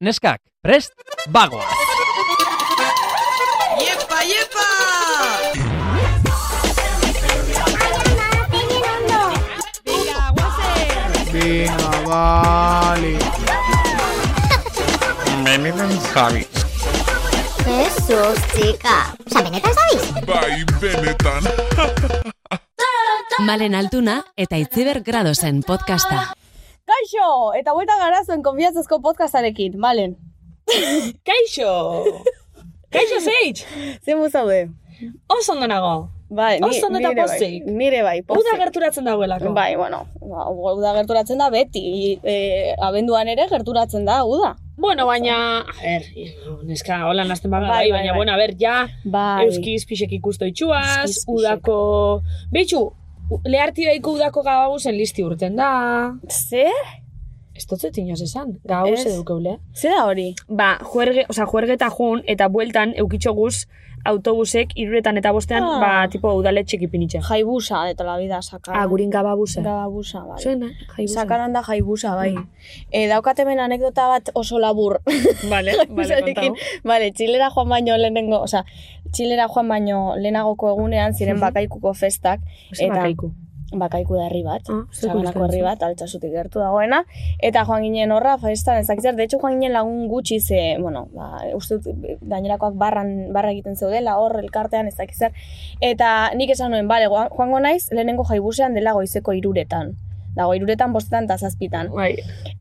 Neskak, prest, bagoa! ¡Yepa, yepa! Venga, vale. Benetan Javi. Jesus, txika. Osa, benetan zabiz? Bai, benetan. Malen Altuna eta Itziber Gradosen podcasta. Kaixo! Eta buelta gara zuen konfiantzazko podcastarekin, malen. Kaixo! Kaixo zeitz! Zer zaude? Oso ondo nago. Bai, Oso ondo eta bai, pozik. Nire bai, pozik. Uda gerturatzen dagoelako. Bai, bueno, uda gerturatzen da beti. E, abenduan ere gerturatzen da, uda. Bueno, baina, a ber, neska, hola nazten baga, Bai, bai, bai, baina, bai. bueno, a ber, ja, Bai. euskiz pixek ikusto itxuaz, udako, behitxu, leharti daiko udako gababuzen listi urten da. Zer? Ez dotzet inoz esan, gababuz Ez. edukeule. Zer da hori? Ba, juerge, oza, juerge eta jun, eta bueltan eukitxoguz autobusek iruretan eta bostean, Ah. ba, tipo udaletxek ipinitxe. Jaibusa, eta la vida sakaran. Ah, gurin gababuze. Gababusa, bai. Zuena, jaibuza. Sakaran da jaibusa, bai. E, daukat hemen anekdota bat oso labur. Vale, vale, kontau. Vale, txilera joan baino lehenengo, osea, txilera joan baino lehenagoko egunean ziren Mhm. bakaikuko festak. Zer bakaiku. Bakaiku da herri bat, Ah, gustatzen herri bat, altxasutik gertu dagoena, eta joan ginen horra, festan, ez dakit zer, de hecho joan ginen lagun gutxi ze, bueno, ba, uste dut gainerakoak barran, barra egiten zeudela, hor, elkartean, ez dakit zer, eta nik esan nuen, bale, joan- joango naiz, lehenengo jaibusean dela goizeko iruretan, dago iruretan, bostetan eta zazpitan. Bai.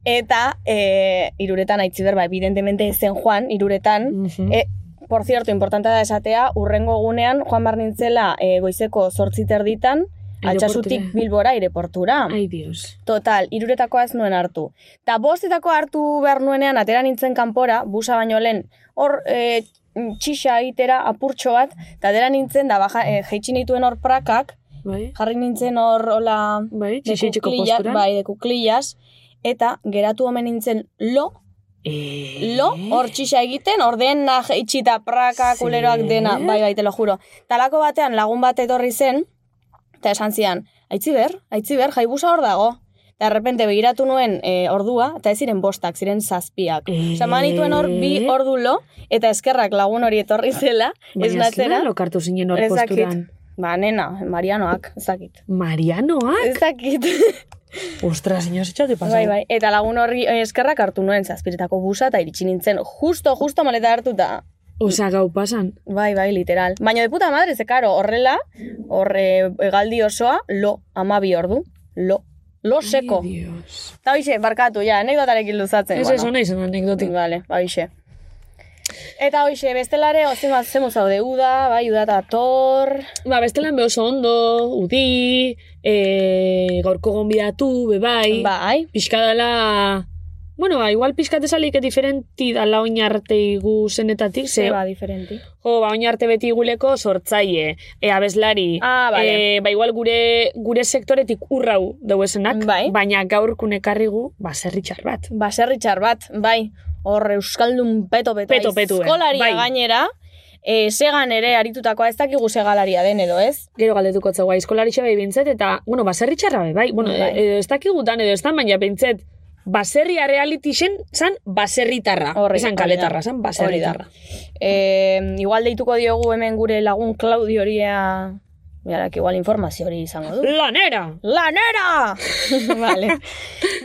Eta e, iruretan aitziber, ba, evidentemente zen joan, iruretan, Mhm. E, por cierto, importante da esatea, urrengo egunean joan bar nintzela e, goizeko zortzi terditan, altxasutik bilbora aireportura. Ai, dios. Total, iruretakoa ez nuen hartu. Ta bostetako hartu behar nuenean, atera nintzen kanpora, busa baino lehen, hor e, txixa egitera apurtxo bat, eta atera nintzen, da baja, e, jeitsi nituen hor prakak, Bai. jarri nintzen hor, hola, Bai, de txixitxeko kuklilla- posturan. bai, de kuklillas, eta geratu omen nintzen lo, Eh? lo, hor txixa egiten, hor dena itxita praka, Zer? kuleroak dena, bai, bai, te lo juro. Talako batean lagun bat etorri zen, eta esan zian, aitziber, aitziber, jaibusa hor dago. Eta repente begiratu nuen e, ordua, eta ez ziren bostak, ziren zazpiak. Eh? Osa, manituen hor bi ordu lo, eta eskerrak lagun hori etorri zela, ez Baina natzera. zelan lokartu zinen hor posturan. Ba, nena, Marianoak, ez dakit. Marianoak? Ez dakit. Ostras, inoz etxate pasau. bai, bai. Eta lagun horri eh, eskerrak hartu nuen zazpiretako busa, eta iritsi nintzen, justo, justo maleta hartuta. Osa, gau pasan. Bai, bai, literal. Baina de puta madre, ze karo, horrela, horre egaldi osoa, lo, amabi ordu, lo, lo seko. Ai, dios. Eta hoxe, barkatu, ja, anekdotarekin luzatzen. Ez ez hona izan anekdotik. Vale, ba, hoxe. Eta hoxe, bestelare, ozima zemu zaude uda, bai, uda eta tor... Ba, bestelan be oso ondo, udi, e, gaurko gonbidatu, be bai. Bai, Pixka dala... Bueno, ba, igual pixkat esalik diferenti dala oin arte igu zenetatik, ze, ba, diferenti. jo, ba, oin arte beti iguleko sortzaile, e, abeslari, Ah, bale. e, ba, igual gure, gure sektoretik urrau dauesenak, Bai. baina gaur kunekarrigu, ba, zerritxar bat. Baserri txar bat, bai, hor euskaldun peto peto, Peto petue, aizkolaria bai. gainera, e, segan ere aritutakoa ez dakigu segalaria den edo, ez? Gero galdetuko zau, aizkolaritxa bai bintzet, eta, bueno, baserritxarra bai, bai, bueno, Bai. edo ez dakigutan edo ez da, baina bintzet, baserria reality zen, zan baserritarra. Horri, Esan kaletarra, zan baserritarra. E, igual deituko diogu hemen gure lagun Claudio horia, Biarak igual informazio hori izango du. Lanera! Lanera! vale.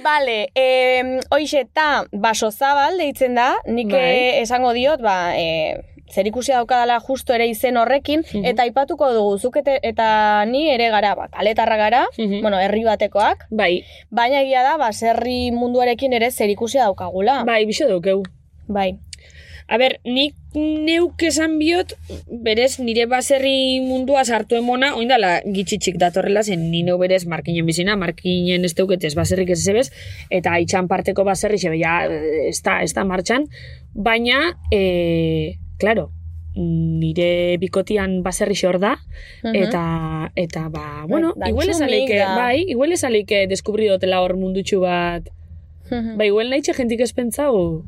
Vale, eh, hoixe, ta baso zabal deitzen da, nik Bai. eh, esango diot, ba, eh, zer ikusia daukadala justo ere izen horrekin, Mhm. eta aipatuko dugu, zuk eta, ni ere gara, ba, kaletarra gara, Mhm. bueno, herri batekoak, Bai, baina egia da, baserri munduarekin ere zer ikusia daukagula. bai, biso daukeu. Bai. A ber, nik neuk esan biot, berez nire baserri mundua sartu emona, oindala gitxitxik datorrela, zen ni neu berez markinen bizina, markinen ez teuketez baserrik ez zebez, eta itxan parteko baserri xebe, ja, ez da, ez da martxan, baina, e, claro, nire bikotian baserri xor da, Mhm. eta, eta ba, bueno, da igual esaleike, bai, igual esaleike deskubri dotela hor mundutxu bat, Ba, igual nahitxe jentik ez pentsau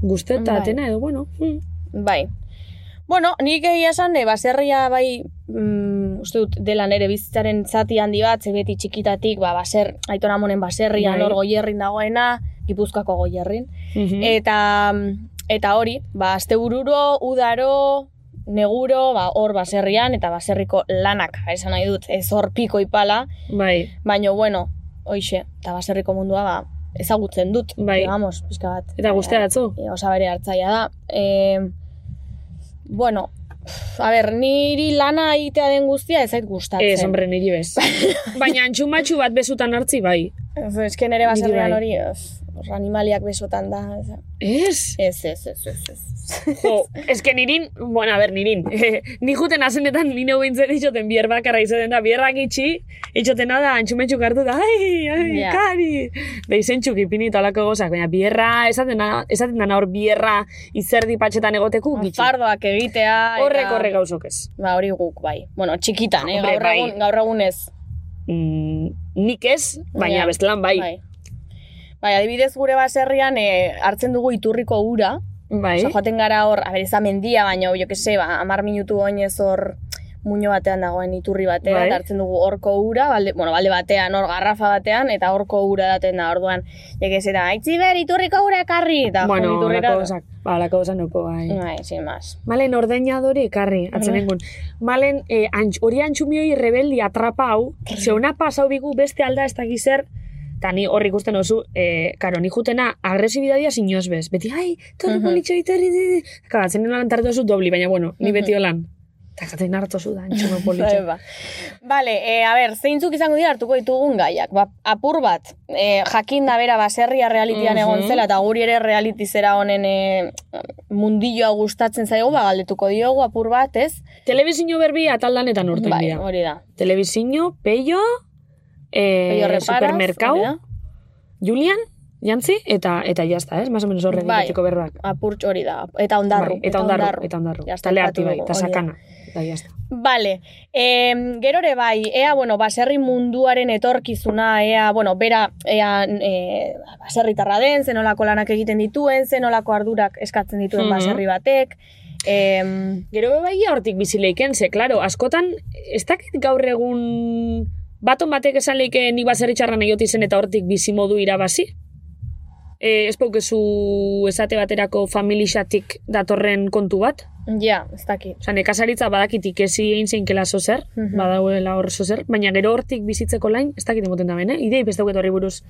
guzteta Bai. atena edo, bueno. mm. Bai. Bueno, nik egia esan, e, baserria bai, mm, uste dut, dela nere bizitzaren zati handi bat, ze beti txikitatik, ba, baser, aiton amonen baserrian, Bai. hor goierrin dagoena, gipuzkoako goierrin. Mhm. Eta, eta hori, ba, astebururo, udaro, neguro, ba, hor baserrian, eta baserriko lanak, esan nahi dut, ez hor piko ipala, Bai, baino, bueno, hoixe, eta baserriko mundua, ba, ezagutzen dut, Bai. digamos, pizka bat. eta guztia datzu? E, osa bere hartzaia da. E, bueno, a ber, niri lana egitea den guztia ez zait gustatzen. Ez, hombre, niri bez. Baina antxumatxu bat bezutan hartzi, bai. Ez, que nere baserrian bai. hori, ez, hor animaliak besotan da. Ez, Ez? ez, ez, ez, ez. Jo, que nirin, bueno, a ber, nirin, ni juten azenetan nino bintzen itxoten bier bakarra izaten da, bierrak itxi, itxotena da, antxumetxuk hartu da, ai, ai, Ja. kari, da izentxuk ipini talako gozak, baina bierra, esaten da, esaten dana hor bierra izerdi patxetan egoteku, gitxi. Fardoak egitea. eta- Horrek horrek gauzok ez. Ba, hori guk, bai. Bueno, txikitan, eh? Hombre, Gaur bai. egun, gaur egun ez. Mm, nik ez, baina Ja. bestelan bai. Bai. Bai, adibidez gure baserrian eh, hartzen dugu iturriko ura, Bai. Osa, joaten gara hor, a ber, ez da mendia, baina, jo que se, ba, amar minutu oinez hor muño batean dagoen iturri batean, Bai. hartzen dugu horko ura, balde, bueno, balde batean, hor garrafa batean, eta horko ura daten da, orduan, jekez eta, aitzi ber, iturriko ura ekarri, eta Bueno, iturrira. gozak, ba, alako gozak nuko, bai. Bai, sin más. Malen ordeñadore ekarri, atzenengun. Malen eh, antx, hori antxumioi rebeldi atrapa hau, ze ona pasau bigu beste alda ez dakiz zer, eta ni hor ikusten oso, eh, karo, ni jutena agresibidadia sinoz bez. Beti, ai, torri Mhm. politxo iterri, di, di. Karo, atzen nuen lantartu oso dobli, baina bueno, ni beti holan. Eta jaten hartu oso da, antxume Bai, politxo. ba. Vale, e, a ber, zeintzuk izango dira hartuko ditugun gaiak. Ba, apur bat, e, jakin da bera baserria realitian Mhm. egon zela, eta guri ere reality zera honen e, mundilloa gustatzen zaigu, ba, galdetuko diogu apur bat, ez? Telebizio berbi ataldanetan urten Bai, dira. hori da. Telebizio, peio, eh, Peio reparaz, supermerkau, hori da. Julian, jantzi, eta eta jazta, ez? Más o menos horre Bai. egiteko berbak. Apurtxo hori da. Eta ondarru. Bai, eta ondarru, eta ondarru. Ja, Eta leharti bai, eta da. sakana. Eta jazta. Vale, e, gerore bai, ea, bueno, baserri munduaren etorkizuna, ea, bueno, bera, ea, e, baserritarra den, zenolako lanak egiten dituen, zenolako ardurak eskatzen dituen Mhm. baserri batek, e, Gero bebaia hortik bizileiken, ze, klaro, askotan, ez dakit gaur egun baton batek esan leike nik baserritxarran egioti zen eta hortik bizi modu irabazi? E, ez paukezu esate baterako familixatik datorren kontu bat? ja, ez dakit. Osa, nekazaritza badakit ikesi egin zeinkela zozer, Mhm. badauela hor zozer, baina gero hortik bizitzeko lain, ez dakit emoten da ben, eh? Idei bestauket horri buruz,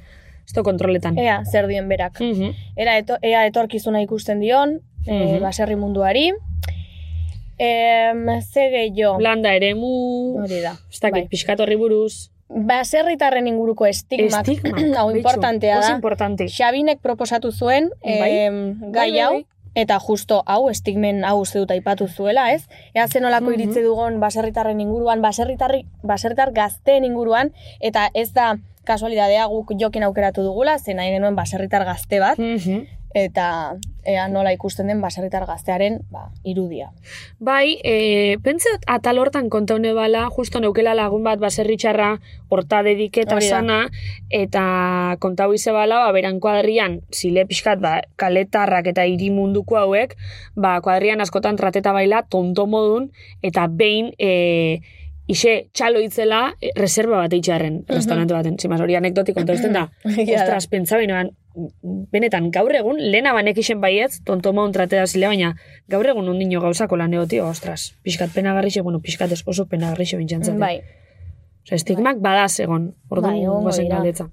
ez kontroletan. Ea, zer dien berak. Mhm. Era eto, ea etorkizuna ikusten dion, e, Mhm. baserri munduari. E, ze gehiago, Landa eremu, hori da. ez dakit, bai. pixkat horri buruz. Baserritarren inguruko estigmak, Estigma, hau betxu, importantea oso da. importante. Xabinek proposatu zuen Bai. em, gai Bai, hau, bai. eta justo hau, estigmen hau uste dut aipatu zuela, ez? Ea zenolako Mhm. iritze dugun baserritarren inguruan, baserritarri, baserritar gazteen inguruan, eta ez da kasualidadea guk jokin aukeratu dugula, zen nahi genuen baserritar gazte bat, Mhm. Eta ea nola ikusten den baserritar gaztearen ba, irudia. Bai, e, pentseot atal hortan kontaune bala, justo neukela lagun bat baserritxarra horta dediketa sana, eta kontau ize bala, ba, beran kuadrian, zile pixkat, ba, kaletarrak eta hiri munduko hauek, ba, kuadrian askotan trateta baila tonto modun, eta behin, e, Ixe, txalo itzela, e, reserva bat eitxarren, restaurante baten. Zimaz, hori anekdotik konta da. Ostras, pentsa benetan, gaur egun, lehena banek isen baietz, tonto maun tratea zile, baina gaur egun undino gauzako laneo, tio, ostras, pixkat penagarrixe, bueno, pixkat ez oso penagarrixe bintxantzate. Bai. Osa, estigmak badaz egon, orduan Bai, dira. galdetza.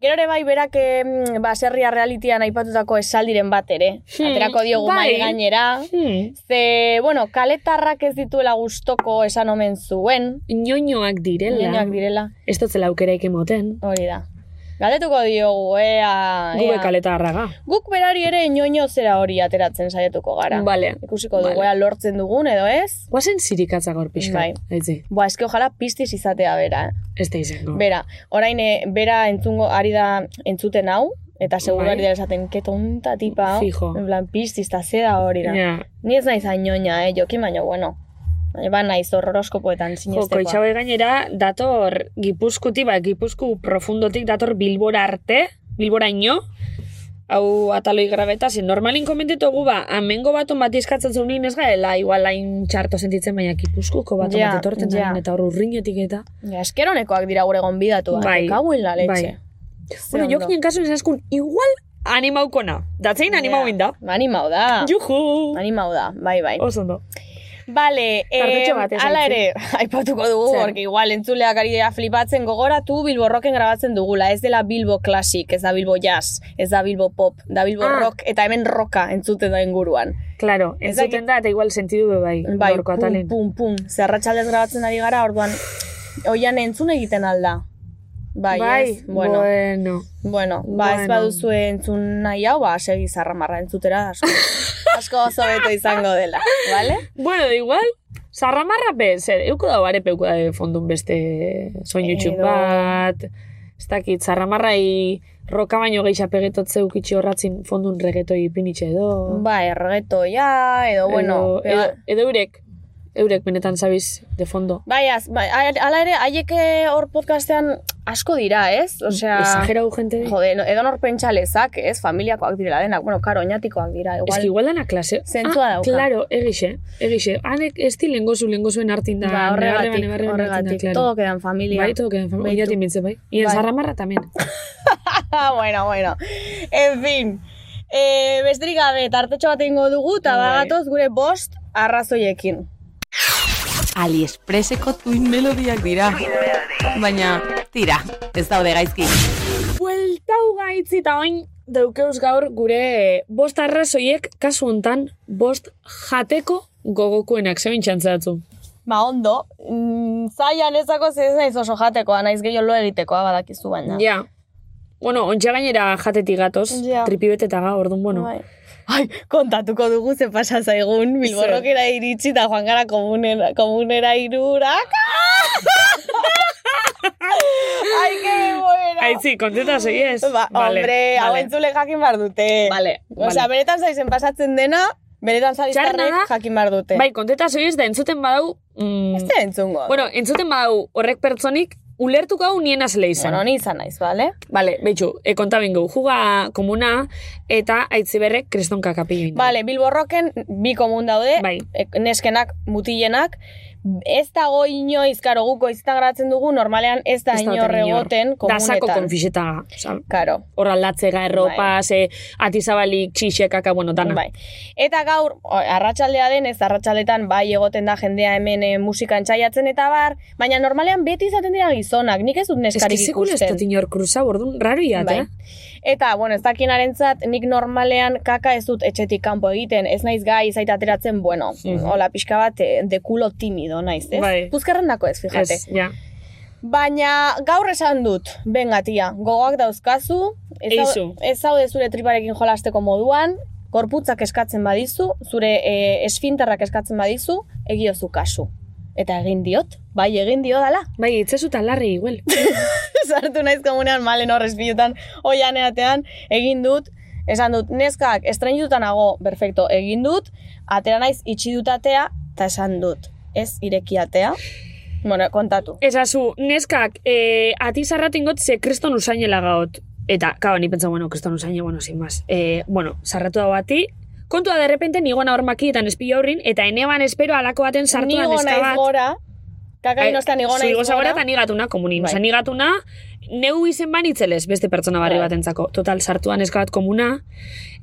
Gero ere bai berak em, baserria realitian aipatutako esaldiren bat ere. Hmm, Aterako diogu bai. mai gainera. Hmm. Ze, bueno, kaletarrak ez dituela gustoko esan omen zuen. Inoinoak direla, Niñoak direla, ez dotzela aukeraik emoten, hori da. Galdetuko diogu, ea... gube ea. kaleta harraga. Guk berari ere inoino zera hori ateratzen saiatuko gara. Vale. Ikusiko dugu, Vale. ea lortzen dugun edo ez. Guazen zirikatza gaur pixka, Bai. etzi, Boa, eske ojala piztiz izatea bera. eh. ez da izango. Bera, orain eh, bera entzungo ari da entzuten hau, eta seguro Bai. ari da esaten, ke tonta tipa. Fijo. En plan, piztiz, eta zeda hori da. Ja. Ni ez naiz ainoina, eh, jokin baino, bueno. Baina ba naiz hor horoskopoetan Jo, sinestekoa. koitxaue gainera, dator gipuzkuti, ba, gipuzku profundotik dator bilbora arte, bilbora ino, hau ataloi grabeta, zen normalin komentetugu ba, amengo bat bat izkatzen zuen ez gaela, igual hain txarto sentitzen, baina kipuzkuko bat Ja, bat etorten ja. eta hor urrinetik eta. Ja, eskeronekoak dira gure gonbidatu. Bai, Kagu la bai. leche. Bueno, jo ginen kasu esaskun, igual animaukona. Datzein animau inda. Animau da. Juhu! Animau da, bai, bai. Oso Vale, eh, bat, ala ere, aipatuko dugu, porque igual entzuleak ari dira flipatzen gogoratu Bilbo Rocken grabatzen dugula, ez dela Bilbo Classic, ez da Bilbo Jazz, ez da Bilbo Pop, da Bilbo Ah. Rock, eta hemen roka entzuten da inguruan. Claro, entzuten da, eta igual sentidu be bai, Bai, pum, atalen. pum, pum, zerratxaldez grabatzen ari gara, orduan, oian entzun egiten alda. Bai, ez? Bueno, bueno. bueno, ba, ez Bueno. baduzu entzun nahi hau, ba, segi zarramarra entzutera, asko, asko oso beto izango dela, vale? Bueno, igual, zarramarra be, zer, euko da bare peuko da fondun beste soin YouTube Edo- bat, ez dakit, zarramarrai roka baino geisha pegetotze ukitxi horratzin fondun regetoi pinitxe edo. Ba, erregetoia, edo, bueno, edo, edo, edo eurek, eurek benetan zabiz de fondo. Bai, az, bai, ala ere, haiek eh, hor podcastean asko dira, ez? Osea, Exagerau gente. jode, no, edo nor pentsa lezak, ez? Familiakoak direla denak, bueno, karo, oinatikoak dira, Ez igual. que igual dana klase. Zentzua ah, dauka. Claro, egixe, egixe. Hanek ez di lengozu, lengozuen hartin da. ba, horregatik, horregatik, claro. todo queda en familia. Bai, todo quedan familia. Beitu. Oñati mintze, bai. Y en Bai. zarramarra también. Ah, bueno, bueno. En fin. Eh, besterik gabe, tartetxo bat egingo dugu, eta Bai. bagatoz gure bost arrazoiekin. AliExpresseko tuin melodiak dira. Baina, tira, ez daude gaizki. Bueltau gaitzi eta oin daukeuz gaur gure bost arrazoiek kasu hontan bost jateko gogokuenak zebin txantzatzu. Ba, ondo, mm, zaian ezako ez naiz oso jatekoa, naiz gehiago lo egitekoa badakizu baina. Ja. Bueno, ontsa gainera jatetik gatoz, Ja. tripibeteta ga, orduan, bueno. Bai. Ai, kontatuko dugu ze pasa zaigun, Bilborrokera iritsi eta joan gara komunera, komunera irurak. Ai, que bueno. Aitzi, konteta ez? Ba, hombre, hau entzule jakin bar dute. Vale, vale. benetan zaizen pasatzen dena, Txarrena da. jakin bar dute. Bai, konteta ez da entzuten badau... Mm, Ez da entzungo. bueno, entzuten badau horrek pertsonik, ulertuko hau nien azle izan. bueno, ni izan naiz, bale? Vale, betxu, e, konta bingo, juga komuna eta aitziberrek krestonka kapillo inda. Bale, Bilborroken bi komun daude, Bai. e, neskenak, mutilenak, ez dago inoiz, karo, izitan gratzen dugu, normalean ez da Ez inor oten inor. egoten Dasako komunetan. konfiseta, oza, Karo. hor aldatzega erropa, ze atizabalik, txixekaka, bueno, dana. Bai. Eta gaur, arratsaldea den, ez arratsaldetan bai egoten da jendea hemen e, musika entzaiatzen eta bar, baina normalean beti izaten dira gizonak, nik ez dut Ez que neskarik sekul ez ikusten. dut inor kruzau, orduan, raro iat, Bai. eh? Eta, bueno, ez dakinarentzat, nik normalean kaka ez dut etxetik kanpo egiten, ez naiz gai zait ateratzen, bueno, Mhm. hola pixka bat, eh, de kulo timido naiz, ez? Bai. Puzkerren dako ez, fijate. Ez, ja. Baina gaur esan dut, benga tia, gogoak dauzkazu, ez, zaude zure triparekin jolasteko moduan, gorputzak eskatzen badizu, zure e, esfinterrak eskatzen badizu, egiozu kasu. Eta egin diot, bai egin dio dala. Bai, itzezu larri, igual. Sartu naiz komunean malen horrez pilotan oianeatean, egin dut, esan dut, neskak, estreñituta nago, perfecto, egin dut, atera naiz itxi dut atea, eta esan dut, ez ireki atea. Bueno, kontatu. Ezazu, neskak, eh, atizarratingot ze kriston usainela gaot. Eta, kao, ni pentsa, bueno, kriston usaine, bueno, sin más. Eh, bueno, sarratu da bati, kontua de repente nigona hor makietan espila horrin, eta eneban espero alako baten sartu da Nigo gora, kakain ostan nigo naiz Zuigo zagora gora. eta nigatuna komunin. Bai. Osa, nigatuna, neu izen banitzelez beste pertsona barri Bai. batentzako. Total, sartuan neska bat komuna,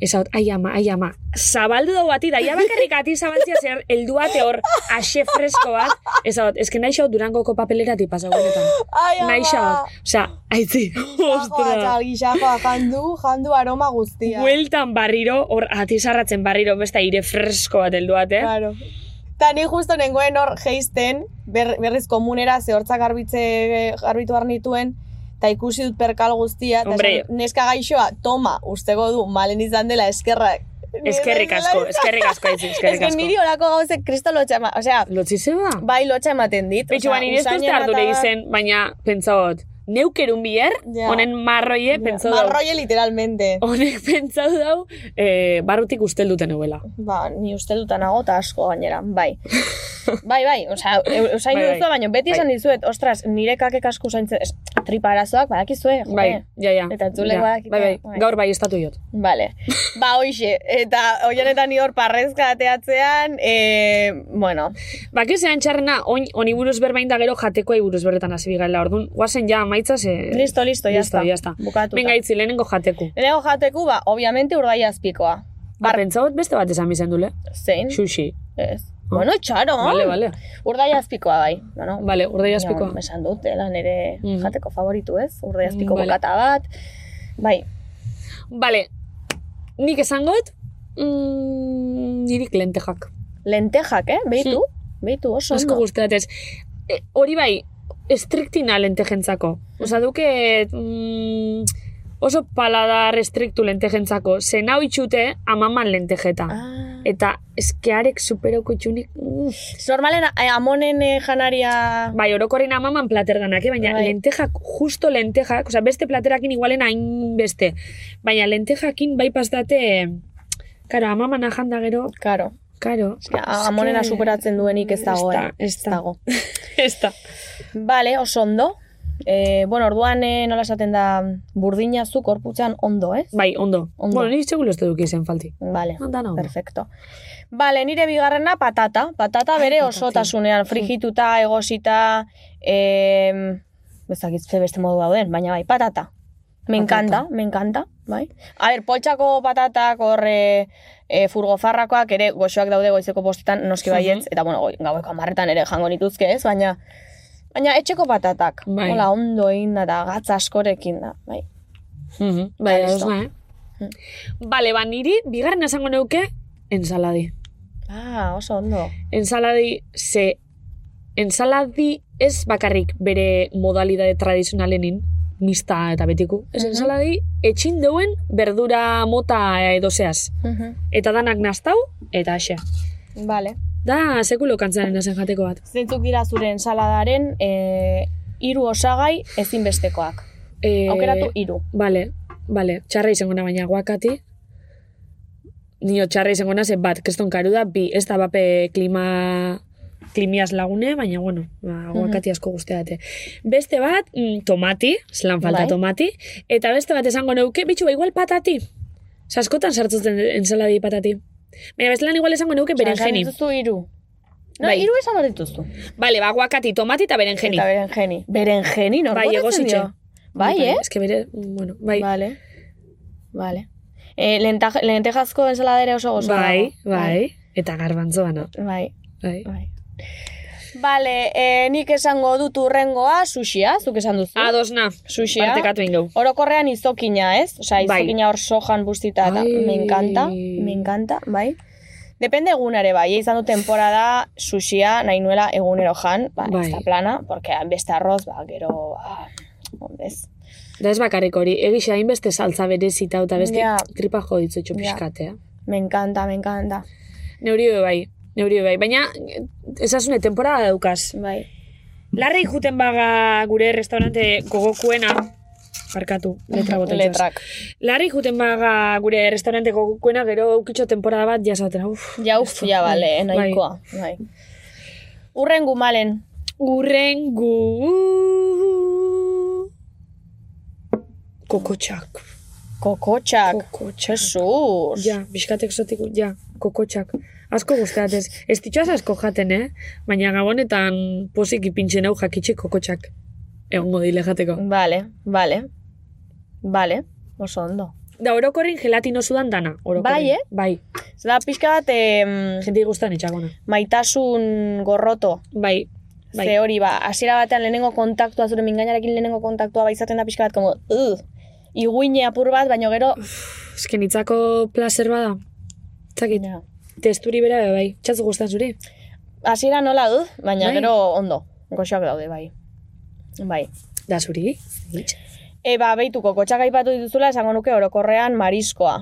esaut, ai ama, ai ama, zabaldu dau bati, da, ja bakarrik ati zabaltzia zer, elduate hor, axe fresko bat, esaut, eske nahi xaut durangoko papeleratik pasau benetan. Ai, Nahi xaut, osea, aitzi, ostra. gisakoa jandu, jandu aroma guztia. Bueltan barriro, hor atizarratzen barriro, beste aire fresko bat elduate. Claro. Ta ni justo nengoen hor geisten, ber, berriz komunera, ze hortzak garbitze, garbitu behar nituen, eta ikusi dut perkal guztia, eta Hombre. esan, neska gaixoa, toma, ustego du, malen izan dela eskerrak. Eskerrik asko, eskerrik asko, eskerrik Ez que asko. niri horako gauzek kristo lotxa ema, osea, Lotzi zeba? bai lotxa ematen dit. Betxu, osea, ba, nire ez duzte ardure eta- izen, baina, pentsot, neukerun bier, Ja. honen marroie, pentsau dau. Marroie literalmente. Honek pentsau dau, eh, barrutik ustel duten euela. Ba, ni uste dutan nago eta asko gainera, bai. bai, bai, osea, eu- usain Bai, bai. baina beti esan Bai. dizuet, ostras, nire kakek asko zaintzen, es, tripa arazoak, badakizue, jo, Bai, ja, ja. Eta entzulek ja. badakite, Bai, bai, bai. gaur bai estatu jot. Vale. Ba, hoxe, eta hoienetan ni hor parrezka ateatzean, e, bueno, Ba, zean txarrena, oin, oni buruz berbain da gero jatekoa buruz berretan hasi bigala. Orduan, guazen ja maitza ze... listo, listo, ya Listo, está. Bukatuta. Venga, itzi, lehenengo jateku. Lehenengo jateku, ba, obviamente urdai azpikoa. Ba, pentsaut beste bat esan bizen dule. Zein? Sushi. Ez. Bueno, txaro. Vale, vale. Urdai azpikoa bai. Bueno, Vale, urdei azpikoa. Ja, esan dut, dela nire Mhm. jateko favoritu ez. Urdai azpiko Mm, vale. bokata bat. Bai, Vale, nik esangot, mm, nirik lentejak. lentejak, eh? Beitu, beitu oso Asko ondo. guzteatez. E, hori bai, estriktina lentejentzako. Osa duke mm, oso paladar estriktu lentejentzako. Zen hau itxute amaman lentejeta. Ah. Eta eskearek superoko itxunik... Mm. Normalen eh, amonen eh, janaria... Bai, orokorren amaman plater danak, eh? baina Bai. lentejak, justo lentejak, oza, beste platerakin igualen hain beste. Baina lentejakin bai pastate... Karo, amaman ajanda gero, Karo. karo. Eske, a- amonena superatzen duenik ez dago, Ez da, eh? ez da. dago. Ez da. Vale, oso ondo. Eh, bueno, orduan eh, nola esaten da burdina zu korputzean ondo, ez? Bai, ondo. Ondo. Bueno, ni txegulo ez duki zen falti. Vale, Dana ondo. perfecto. Vale, nire bigarrena patata. Patata bere osotasunean, frigituta, egosita, eh, bezakit ze beste modu dauden, baina bai, patata. Me encanta, me encanta, bai. A ber, poltsako patatak, horre, e, furgofarrakoak ere goxoak daude goizeko postetan, noski baietz, eta bueno, goi- gaueko amarretan ere jango nituzke ez, baina baina etxeko patatak, Bai. hola ondo egin da, eta gatza askorekin da, bai. Bai, Listo. ez da, eh? Bale, ba, niri, bigarren esango neuke, ensaladi. Ah, oso ondo. Ensaladi, ze, ensaladi ez bakarrik bere modalidade tradizionalenin, mista eta betiku. Ez Mhm. ensaladi, etxin deuen berdura mota edo zeaz. Mhm. Eta danak naztau, eta ase. Vale. Da, sekulo kantzaren ezen jateko bat. Zeintzuk dira zure ensaladaren e, hiru osagai ezinbestekoak. E, Aukeratu hiru. Bale, bale, txarra izango na baina guakati. Nio txarra izango na, ze bat, keston karu da, bi, ez da bape klima klimiaz lagune, baina bueno, ba, guakati asko guzteate. Beste bat, mm, tomati, zelan falta Bai. tomati, eta beste bat esango neuke, bitxu, ba, igual patati. Saskotan sartzen ensaladi patati. Baina bestelan igual esango neuke berenjeni. Esan dituzu hiru. No, Bai. hiru esan hor dituzu. Bale, ba, guakati, tomati eta berenjeni. Eta berenjeni. Berenjeni, no? Bai, egositxe. Bai, eh? Ez que bere, bueno, bai. Vale. Vale. E, lentaj, lentejazko ensaladere oso gozo Bai, dago. bai, eta garbantzoa, no? Bai, Bai. bai. Vale, e, nik esango dut urrengoa, sushia, zuk esan duzu. Adosna, Sushia. partekatu ingau. Orokorrean izokina, ez? Osea, Bai. izokina hor sojan bustita, eta me encanta, me encanta, bai. Depende egunare, bai, izan du temporada sushia nahi nuela egunero jan, ba, Bai. ez plana, porque beste arroz, ba, gero, ah, ez. Da ez bakarrik hori, egixe hainbeste saltza berezita eta beste Ja. tripa jo ditzutxo Ja. pixkatea. Me encanta, me encanta. Neuri bai, neuri bai. Baina, esasune, temporada daukaz. Bai. Larri juten baga gure restaurante gogokuena, barkatu, letra botetxoz. Letrak. Larri juten baga gure restaurante gogokuena, gero eukitxo temporada bat jasatera, uf. Ja, uf, ja, bale, nahikoa. Bai. Urren gumalen. Urrengu... Kokotxak. Kokotxak. Kokotxak. Jesus. Ja, bizkat exotiko, ja, kokotxak. Asko guztatez. Ez ditxoaz asko jaten, eh? Baina gabonetan posik ipintzen hau jakitxe kokotxak. Egongo dile jateko. Vale, vale. Vale, oso ondo. Da, orokorrin gelatino sudan dana. Orokorrin. Bai, eh? Bai. Zeda pixka bat em, Jenti gustan itxagona. maitasun gorroto. Bai. Bai. Ze hori, ba, hasiera batean lehenengo kontaktua, zure mingainarekin lehenengo kontaktua, ba, izaten da pixka bat, como, uh, iguine apur bat, baina gero, Ezken itzako placer bada. Zakit, ja. Testuri bera be, bai. Txatzu gustan zuri? hasiera nola, uh, baina Bai. gero ondo, goxoak daude, bai. Bai. Da zuri? E, ba, beituko, kotxak aipatu dituzula, esango nuke orokorrean mariskoa.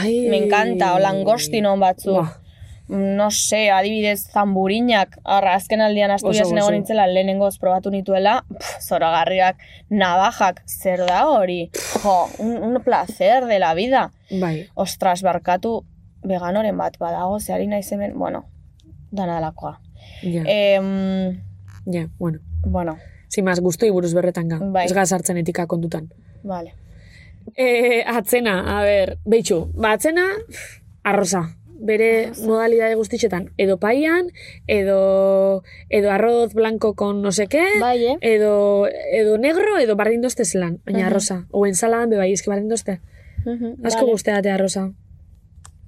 Ai. Me encanta, o langostinon batzuk. Buah. no se, adibidez, zamburinak, arra, azken aldian Asturiasen oso. egon nintzela, lehenengoz probatu nituela, pff, zoragarriak, navajak, zer da hori? Jo, un, un placer de la vida. Bai. Ostras, barkatu, veganoren bat badago, zehari naiz hemen, bueno, dana delakoa. Ja, Em, ja, bueno. bueno, más, guztu buruz berretan ga. Bai. Ez gaz hartzen etika kontutan. vale. E, atzena, a ber, behitxu, ba, atzena, arroza. Bere modalidade guztitxetan, edo paian, edo, edo arroz blanco con no sé qué, Bai, eh? edo, edo negro, edo bardindoste zelan, baina Mhm. arroza. O ensaladan be bai, eski bardindoste. Mhm, Asko vale, guzteate arroza.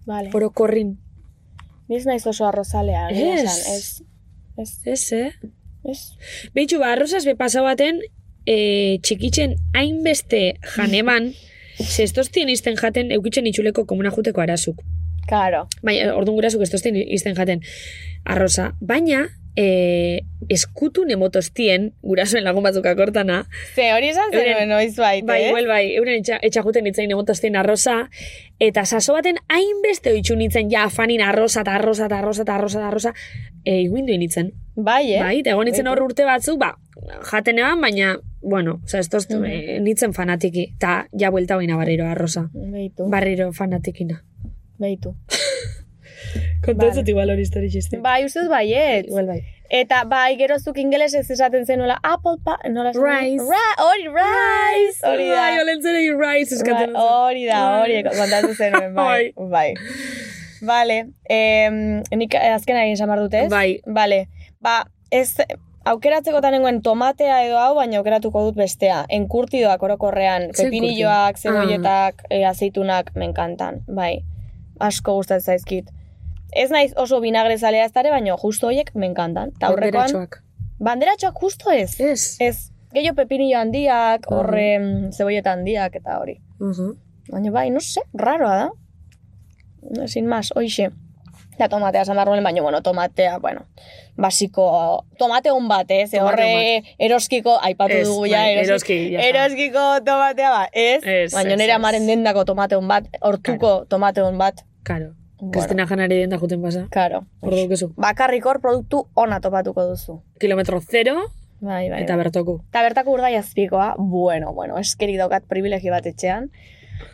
Vale. Oro korrin. Ni ez naiz oso arrozalea, Ez. ez. Ez, Ez, eh? ez. Behitxu, ba, arrozaz be pasa baten, e, txikitzen hainbeste janeman, ze estostien izten jaten eukitzen itxuleko komuna juteko arazuk. Karo. Baina, orduan gurasuk estostien izten jaten arroza. Baina, e, eskutu nemotostien, gurasoen lagun batzuk akortana, Ze hori esan zen noiz bait, bai, eh? igual bai, euren etxa, etxa juten itzain nemotostien arroza, eta saso baten hainbeste oitxu nintzen, ja, afanin arroza, eta arroza, eta arroza, eta arroza, eta arroza, e, iguindu nintzen. Bai, eh? Bai, eta egon nintzen hor urte batzuk, ba, jaten eban, baina, bueno, oza, ez toz, Mhm. eh, nintzen fanatiki, eta ja buelta baina barriro arroza. Beitu, Barriro fanatikina. beitu. Kontatzut Vale. igual hori histori txiste. Bai, uste dut baiet. Igual bai. Eta bai, gerozuk ingelesez esaten zenuela, apple pa... Nola esan? Rice. Ra, hori, rice! Hori da. Bai, olentzere rice Bai, eskatzen. dut. Hori da, hori kontatu zenuen, bai. Bai. Vale, em, nik azken egin samar dut, ez? Bai. Vale, ba, ez, aukeratzeko nengoen tomatea edo hau, baina aukeratuko dut bestea. Enkurtidoak orokorrean, pepinilloak, enkurtido? zebolletak, e, aceitunak, me encantan. Bai, asko gustatzen zaizkit. Ez naiz oso vinagre zalea ez dare, baina justo horiek me encantan. Ta aurrekoan, Banderatxoak. banderatxoak justo ez. Ez. Ez, gehiago pepinillo handiak, Mhm. horre mm, zebolleta handiak eta hori. Mhm. Baina bai, no sé, raroa da. No, sin más, oixe. Da tomatea esan behar nuen, baina, bueno, tomatea, bueno, basiko, tomate hon bat, ez? Tomate horre eroskiko, aipatu Ez, dugu ja, bai, eroski, eroski, está. eroskiko tomatea ba, ez? Ez, baina nire amaren dendako tomate hon bat, hortuko tomate hon bat, Karo. Bueno. Kristina janari den da juten pasa. karo. Ordu. Bakarrik hor produktu ona topatuko duzu. Kilometro zero Bai, bai. eta bai. bertoku. Eta bertako urdai azpikoa, bueno, bueno, eskerik daukat privilegio bat etxean.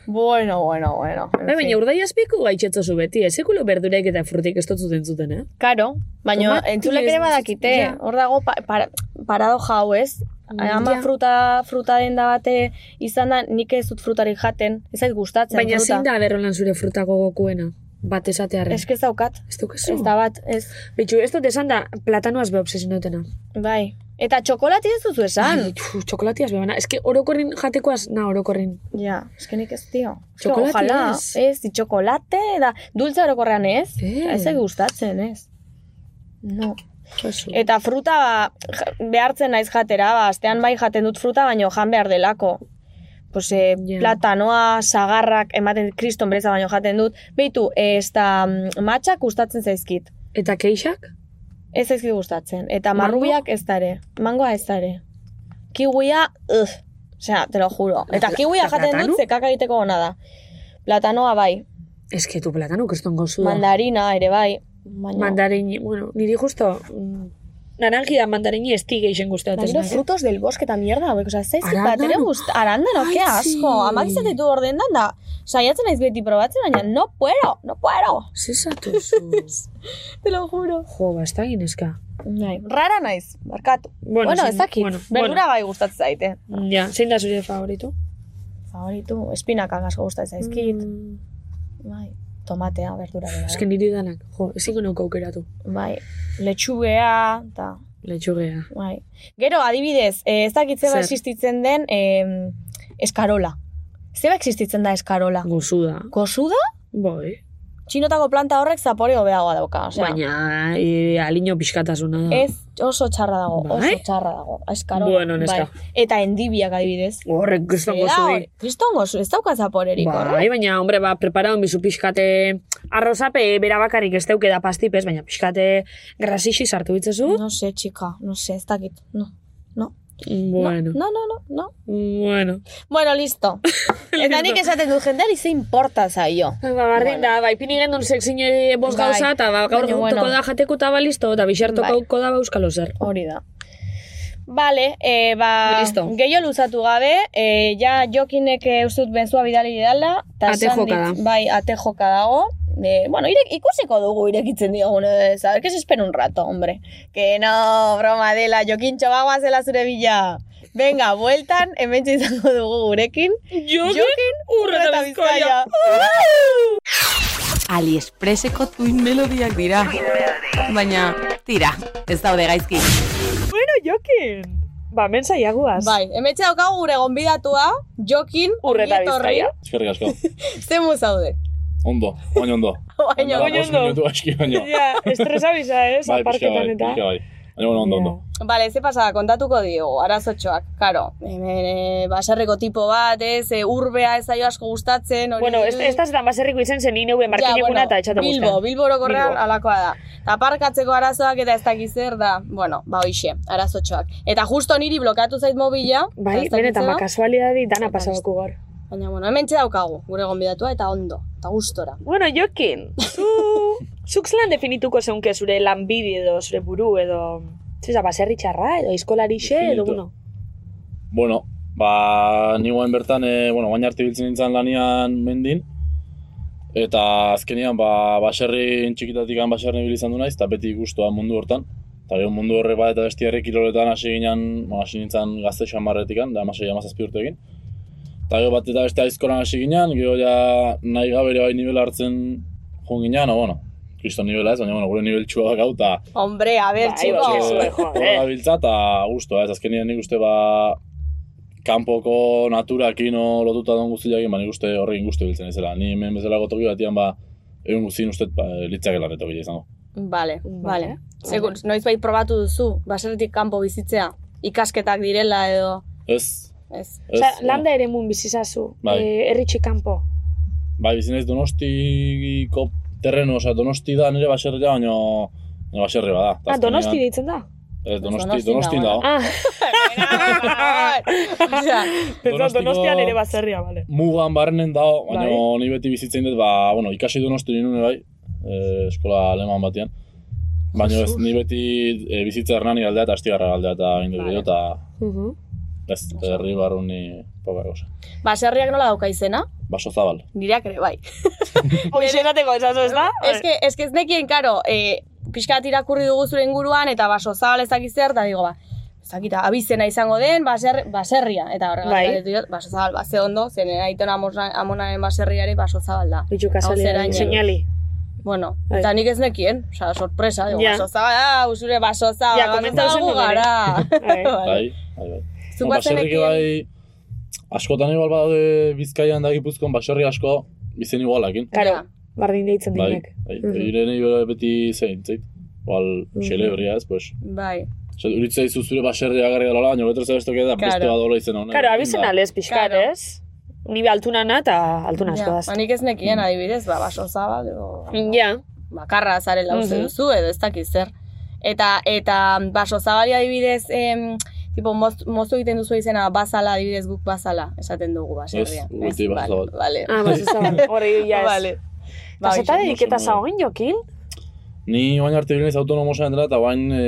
Bueno, bueno, bueno. en Bai, baina urdai azpiku gaitxetzo beti, ez sekulo berdurek eta frutik ez dut zuten, eh? Karo, baina entzulek ere badakite, ja. hor dago pa, para, parado jau, ez? Ama Ja. fruta, fruta denda bate izan da, nik ez dut frutarik jaten, ez zait gustatzen Baina fruta. zein da berrolan zure frutako gokuena? Bat esatearen. Ez que ez daukat, Ez dukezu? ez da bat, ez, Bitxu, ez dut esan da platanoaz be obsesionatena. bai. Eta txokolati ez duzu esan. Ai, txu, txokolatiaz bebana. Ez que orokorrin jatekoaz, na, orokorrin. Ja, ez que nik ez, tio. Txokolati ojalá, ez. ez, txokolate, da, dulce orokorrean ez. Ez. Ez zait gustatzen, ez. No. Josu. Eta fruta ba, behartzen naiz jatera, ba, astean bai jaten dut fruta, baino jan behar delako. Pues, e, Ja. platanoa, sagarrak, ematen kriston bereza baino jaten dut. Beitu, ez da mm, matxak gustatzen zaizkit. Eta keixak? Ez zaizkit gustatzen. Eta marrubiak ez dare. Mangoa ez dare. Kiwia, ugh. Osea, te lo juro. Eta kiwia jaten dut, zekaka egiteko ona da. Platanoa bai. Ez que tu platano kriston gozu da. Mandarina ere bai. Baina, Mandarini, bueno, niri justo... mm, Naranji da mandarini esti geixen guztatzen. Baina frutos del bosque eta mierda hauek, oza, ez Arandano? bat ere gust, arandano, Ai, ke asko, sí. amak izan ditu ordendan da, saiatzen naiz beti probatzen, baina no puedo, no puedo, Zizatuzu. te lo juro. jo, ba, ez da gineska. Nahi, rara naiz, barkatu. Bueno, Bueno, ez dakit, bueno, berdura bai gustatzen zaite. Ja, zein da zure favoritu? Favoritu, espinakak asko gustatzen zaizkit, Mm, bai, tomatea, berdura bera. Ez que niri danak, jo, ezin nuke aukeratu. Bai, letxugea, eta, Letxugea. bai. Gero, adibidez, eh, ez dakit zeba Zer? existitzen den em, eskarola. Zeba existitzen da eskarola? Gozu da. Gozu da? Bai. Txinotako planta horrek zapore hobeagoa dauka, osea. Baina, e, aliño pixkatasuna da. Ez oso txarra dago, Bai? oso txarra dago. Eskarola. Bueno, neska. Bai. Eta endibiak adibidez. Horrek kriston gozu Kriston gozu, ez dauka zaporerik, Bai, baina, hombre, ba, preparado bizu pixkate arrozape bera bakarrik ez teuke da pastipez, baina pixkate grasixi sartu bitzezu. No sé, txika, no sé, ez dakit, no. No. Bueno, No, no, no, no. bueno. Bueno, listo. Eta nik esaten dut jendeari ze importa zaio. Ba, bardin da, bai, pini gendun sexine bos Bai. gauza, eta ba, gaur Baina, bueno. da jateko eta ba, listo, eta bixartoko da ba, euskalo zer. Hori da. Vale, e, ba, Listo. gehiago luzatu gabe, e, ja jokinek e, uste dut benzua bidali didala. Ate esan joka dit- da. Bai, ate joka dago. E, bueno, irek, ikusiko dugu irekitzen diogun, e, a ver, que se espera un rato, hombre. Que no, broma dela, jokintxo bagoa zela zure bila. Venga, bueltan, hemen izango dugu gurekin. Jokin, urre eta bizkaia. Aliexpreseko tuin melodiak dira. Baina, tira, ez daude gaizki. Bueno, jokin. Ba, men saiagoaz. Bai, hemen daukagu gure gonbidatua, jokin, Urre eta ongi etorri. Bizkaia. Eskerrik asko. Zemu zaude. Ondo, baina ondo. Baina, Baina ondo. aski baino. Ja, estresa bisa, ez, Bai, pixka aparketan bai, eta. pixka bai. Baina bueno, ondo, ondo. Bale, ze pasada, kontatuko diogu, arazotxoak, karo. E, baserriko tipo bat, ez, e, urbea ez zaio asko gustatzen, hori... Bueno, ez, ez da zetan baserriko izen zen nire markinekuna eta etxate Bilbo, guztan. Bilbo orokorrean Bilbo. alakoa da. Eta parkatzeko arazoak eta ez dakiz zer da, bueno, ba hoixe, arazotxoak. Eta justo niri blokatu zait mobila. Bai, eta ez benetan, ba, da. kasualidadi dana Eta pasabako gaur. Baina, bueno, hemen daukagu, gure gonbidatua, eta ondo, eta gustora. Bueno, Jokin, zu... Zuk zelan definituko zeunke zure lanbide edo zure buru edo... Zeza, baserri txarra edo eskolarixe edo, bueno. Bueno, ba, ni guain bertan, e, bueno, guain arte biltzen nintzen lanian mendin, eta azkenian, ba, baserrin txikitatik baserrin ibili izan du naiz, eta beti guztua mundu hortan. Eta gero mundu horre bat eta besti herri kiroletan hasi ginen, bueno, hasi nintzen gazte xamarretikan, da amasei amazazpi urtekin. Eta gero bat eta beste aizkoran hasi ginen, gero ja nahi gabe ere bai nivel hartzen joan ginen, no, bueno, kriston nivela ez, baina bueno, gure nivel txua dakau, eta Hombre, a zue, joder. Horra gabiltza eta guztua, ez azkenean nik uste ba kanpoko naturakin o lotuta don guztiakin, ba nik uste horrekin guzti biltzen ezela. Ni hemen bezala gotoki batian ba egun guztien uste ba, litzakela reto bila izango. Vale, Vale. vale. Segur, noiz bai probatu duzu, baserritik kanpo bizitzea, ikasketak direla edo... Ez, Ez. ez, Osa, landa ere mun bizizazu, Bai. eh, erritxi kanpo. bai, bizi naiz donostiko terreno, osea, donosti da nire baserria, baina baina baserri bada. Ah, donosti deitzen da? Ez, donosti, donosti dago. Ah, donostian ere baserria, bale. Mugan barrenen dago, baina Bai. ni beti bizitzen dut, ba, bueno, ikasi donosti nire bai, e, eskola aleman batean. Baina ez, ni beti e, bizitza hernani aldea eta astigarra aldea eta egin dut Vale. gero, eta ez, herri barruni poka gauza. baserriak nola dauka izena? Baso zabal. Nireak ere bai. Hoixenateko esazu, ez da? Ez que, ez que ez nekien, karo, e, pixka irakurri dugu zure inguruan, eta baso zabal ez dakit zer, eta digo, ba, ez dakit, abizena izango den, baser, baserria, eta horregatik Bai. baso zabal, ba, ze ondo, zen aitona amona- amonaren baserriare baso zabal da. Bitxu kasualidad, señali. Bueno, Bai. eta nik ez nekien, osea, sorpresa, digo, Ja. baso zabal, ah, usure baso zabal, Ja, baso zabal gu gara. Bai. Vale. Bai, bai, bai. Zuk baserrik bai, askotan igual badaude Bizkaian da Gipuzkoan baserri asko izen igualakin. Ja. bardin deitzen Bai, dinek. bai. Mhm. Irene beti zein, zait. Igual, xelebria ez, pues. bai, Zer, Uritza izu zure baserria agarri dela, baina beto zer besto da, beste Claro. bat dola izena honen. Karo, abizen alez pixkat, Claro. ez? Ni be altunana eta altuna asko daz. ba, nik ez nekien adibidez, ba, baso zabal, edo, Ja, bakarra zarela uste Mhm. duzu edo ez dakiz zer. Eta eta baso zabali adibidez, em, tipo moz, mozu egiten duzu izena bazala adibidez guk bazala, esaten dugu baserrian. Ez, beti baso zabal. Vale. ah, baso zabal, horre ja ez. Vale. Ba, zeta hoxe, dediketa zagoen jokin? Ni bain arte bilinez autonomo zen dela, eta bain e,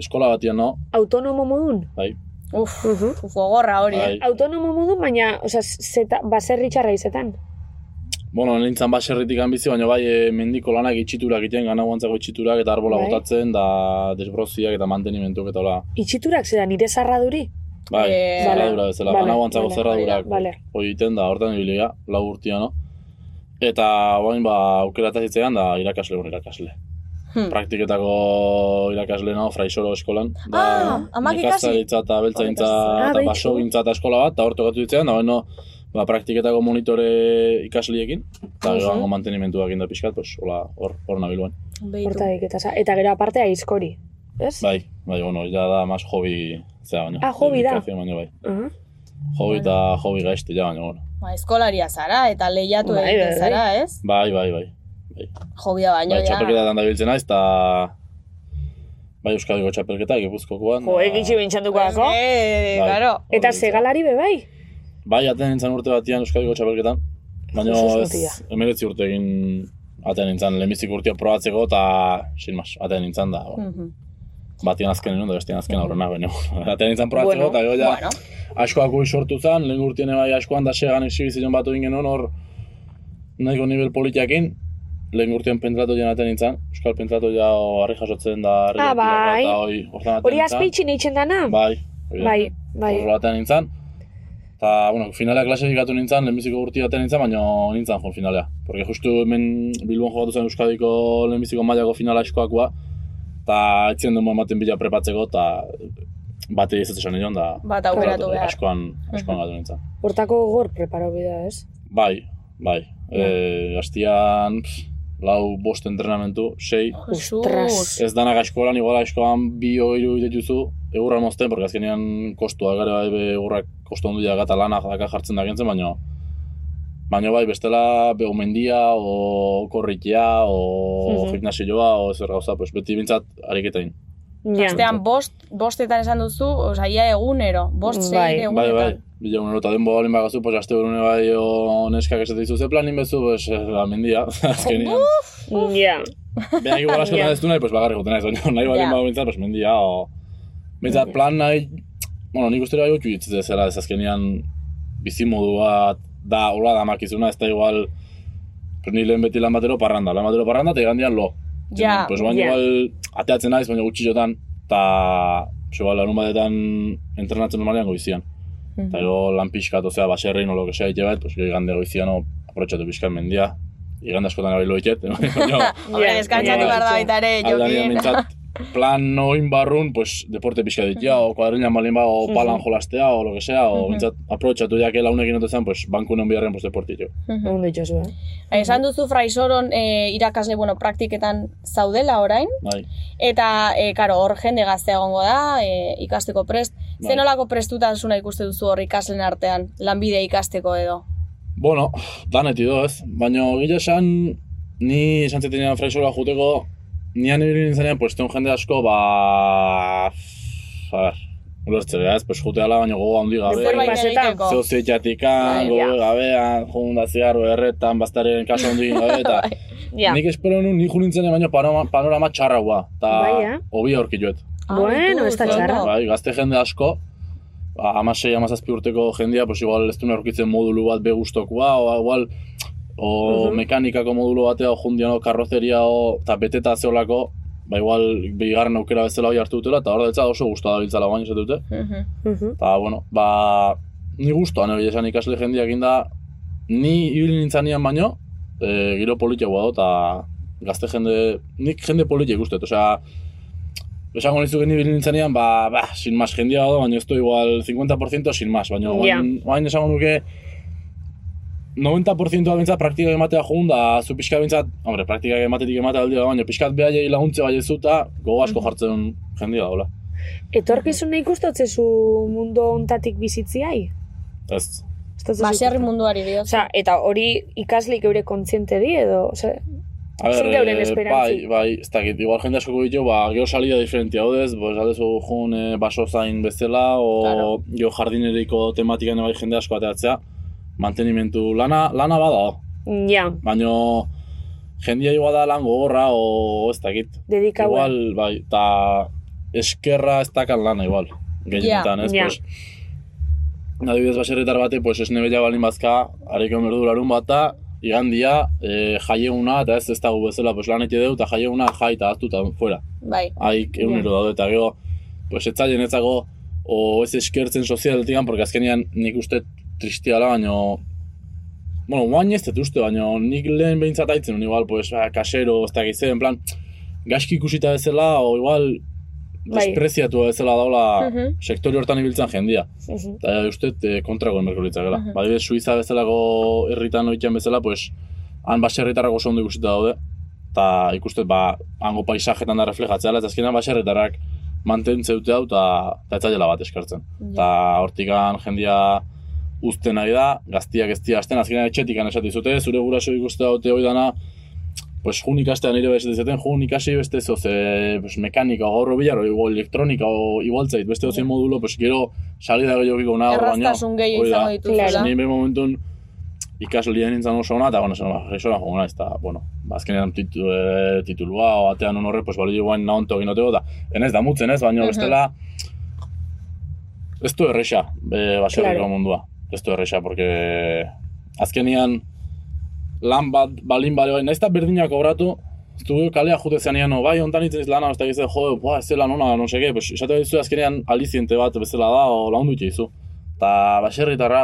eskola batian, no? Autonomo modun? Bai, Uf, Mhm. uf, gogorra hori. bai. Autonomo modun, baina, oza, zeta, baserri txarra izetan. Bueno, nintzen baserritik bizi, baina bai e, mendiko lanak itxiturak egiten, gana guantzako itxiturak, eta arbola Bai. botatzen, da desbroziak eta mantenimentuak eta hola. Itxiturak zera nire zarraduri? Bai, Eh, zerradura bezala, Vale, gana guantzako vale, zerradurak vale. hoi egiten da, hortan ibilia, lau urtia, no? Eta bain ba, aukera eta zitzean da irakasle hon irakasle. Hmm. Praktiketako irakasle no, fraisoro eskolan. Da, Ah, amak ikasi? eta beltzaintza Ah, eta behitxu. basogintza eta eskola bat, eta hor tokatu ditzean, da baino, ba, praktiketako monitore ikasliekin, eta gero hango mantenimentuak inda pixkat, pues, hola, hor, hor nabiluen. Beitu. Horta diketa, za- eta gero aparte aizkori. Ez? Bai, bai, bueno, ja da mas hobi, zera baino. Ah, hobi da. Baino, bai. Uh Hobi eta hobi gaizti, ja, baina, bueno. Ba, eskolaria zara eta lehiatu Bai, egiten bai, bai. zara, ez? Bai, bai, bai. Jobia baino, Bai, ja. txapelketan da biltzen naiz, eta... bai Euskadiko txapelketa, Gipuzkokoan. Jo, da- egitxi bintxatuko dako. Eh, Bai. claro. Eta segalari be bai? Bai, aten nintzen urte batian Euskadiko txapelketan. Baina ez, mutila. emeretzi urte egin aten nintzen, lehenbizik urtea probatzeko eta sin mas, aten nintzen da. Mhm. Batian azken nuen, da bestian azken aurrena, baina aten nintzen probatzeko Bueno, eta gero ja Bueno, askoak ui sortu zen, lehen urtien bai askoan da segan exibizion bat egin genuen hor nahiko nivel politiakin, lehen urtien pentratu aten nintzen, Euskal pentratu ja harri jasotzen da harri Ah, bai. eta hoi hortan aten Hori nintzen. azpeitxin eitzen dana? Bai, hori. Bai, bai. Horrela aten nintzen. Eta, bueno, finalea klasifikatu nintzen, lehenbiziko urti aten nintzen, baina nintzen jo finalea. Porque justu hemen Bilbon jogatu zen Euskadiko lehenbiziko mailako finala eskoakoa, eta etzien denbo ematen bila prepatzeko, eta bate ez esan nion, da bat aukeratu behar. askoan, askoan gatu nintzen. Hortako gogor preparo bida, ez? Bai, bai. E, Gaztian, pff, lau bost entrenamentu, sei, Jesus. Ez danak askolan, igual askoan bi oiru dituzu, egurra mozten, porque azkenean kostua gara bai be egurrak kostu handia gata lana daka jartzen da gentzen, baina baina bai, bestela behu mendia, o korrikia, o Mhm. gimnasioa, o zer gauza, pues beti bintzat ariketain. Ja. Astean bost, bostetan esan duzu, oza, ia egunero, bost Bai. sei Bai, egunetan. bai, bila unero eta denbo balin bagazu, pues aste berune bai, o neskak esate dizu, ze planin bezu, pues, eh, la mendia, azkenean. Ja. Beha igual asko Ja. ez du nahi, pues bagarri goten naiz, baina nahi balin Ja. bago bintzat, pues mendia, o... Bintzat, plan nahi, bueno, nik uste bai gutxu hitz zela, ez azkenean bizimodu bat da, hola da makizuna, ez da igual, pues ni lehen beti lan batero parranda, lan batero parranda, eta igandian lo. Ja, pues baina ja. igual, ateatzen naiz, baina gutxillotan, eta, igual, larun batetan entrenatzen normalean goizian. Mhm. Eta gero lan pixkat, osea, baserrein, o lo sea, ite bat, pues igande goizian, o, aprotxatu pixkat mendia, igande askotan abilo iket, baina, Hombre, ja, behar da baita ere, jokin. mintzat, plan noin barrun, pues, deporte pixka ditia, o kuadrilan balin ba, o palan jolastea, o lo que sea, o mintzat, aprobetxatu ja que launekin otezen, pues, bankunen biharren, pues, jo. Ondo itxosu, eh? Esan duzu fraisoron e, irakasle, bueno, praktiketan zaudela orain, Bai. eta, e, karo, hor jende gaztea egongo da, e, ikasteko prest. Bai. Zenolako prestutasuna ikuste duzu hor ikaslen artean, lanbide ikasteko edo? Bueno, daneti do, ez? Baina, gila esan, ni esan zitenean fraisola juteko, nian ibili nintzenean, pues, teun jende asko, ba... A ver, ulertzea, ez? Pues, juteala, baina gogo handi gabe. Zerbait egiteko. Zeo zeitatikan, Bai, gogo gabean, jogun da zigarro erretan, bastaren kaso handi gabe, eta... Ja. Nik espero nun, ni julintzen baina panorama, panorama txarra gua, eta Bai, eh? hobi aurki joet. Bueno, ez da txarra. Bai, gazte jende asko, ba, amasei, amazazpi urteko jendea, pues igual ez du aurkitzen modulu bat be gustokoa, o igual, o Mhm. mekanikako modulu batea, o jundian, o karrozeria, o, eta beteta zeolako, ba igual, bigarren aukera bezala hori hartu dutela, eta hor deltza oso guztua da biltzala guain esatu dute. Mhm. Mhm. Eta, bueno, ba, ni guztua, nahi esan ikasle jendeak inda, ni ibili nintzanean baino, e, giro politiagoa da, eta gazte jende, nik jende politia ikustet, osea, esango nizuke ni ibili nintzanean, ba, ba, sin más jendea da, baina ez du igual 50% sin más, baina yeah. bain esango nuke, 90% da bintzat praktika ematea jogun, da zu pixka bintzat, hombre, praktika ematetik ematea aldi baina pixkat behaiei laguntze bai ezuta, gogo asko jartzen jendea da, hola. Etorkizuna ikustotzezu mundu ontatik bizitziai? Ez, Ez Baserri munduari dio. Osea, eta hori ikaslik eure kontziente di edo, osea, A ber, geuren eh, bai, bai, ez dakit, igual jende asko ditu, ba, geho salida diferentia hodez, pues, aldezu jun eh, baso zain bezala, o Claro. geho jardineriko tematikan bai jende asko ateatzea, mantenimentu lana, lana bada, ja, baino jendia igual da lan gogorra, o ez dakit. dedikaua. Igual, bai, eta eskerra ez dakan lana, igual, gehienetan, ez, Ja. pues, adibidez baserritar bate, pues esne bella balin bazka, hariko merdu larun bata, igandia, e, jaieguna, eta ez ez dago bezala, pues lan ete deu, eta jaieguna jai eta hartu eta fuera. Bai. Haik egunero daude, eta gero, pues etzaien etzago, o ez eskertzen sozialetik, porque azkenean nik uste tristiala, baino, bueno, guain ez dut uste, baino nik lehen behintzat aitzen, nuen, igual, pues, ba, kasero, ez dakiz, en plan, gaizki ikusita bezala, o igual, Bai. despreziatu bezala daula Mhm. sektore hortan ibiltzen jendia. Mhm. Eta uste e, kontrako enberko litzakela. Mhm. Badibidez, Suiza bezalako herritan oitzen bezala, pues, han baserritarrak oso ondo ikusita daude, eta ikustet, ba, hango paisajetan da reflejatzea, eta azkenean baserritarrak mantentzeute hau, eta ez bat eskartzen. Eta hortikan jendia uzten nahi da, gaztiak ez dira hasten, azkenean etxetikan esati zute, zure guraso ikuste daute hoi dana, pues jun ikastea nire beste zeten, jun ikasi beste zoz, e, pues, mekanika, gaur bilar, o igual elektronika, o igual zait, beste ozein modulo, pues gero salida gehiago nago, baina. Erraztasun gehiago da. izango dituzela. Ni behin momentun ikaslien nintzen oso ona, eta, bueno, zen, ba, resora joan naiz, eta, bueno, ba, azkenean titu, e, titulua, o batean un horre, pues, balio guain nahonto egin otego, eta, enez, da mutzen ez, baina bestela, ez du erresa, e, baserriko Claro. mundua. Ez du erresa, porque azkenean lan bat balin bale bai, nahiz eta berdinak obratu, ez du kalea jute zenean, no, bai, ontan itzen lana, ez da gizte, jo, boa, ez zela nona, no seke, pues, esate dizu azkenean aliziente bat bezala da, o laundu itxizu. Ta baserritarra,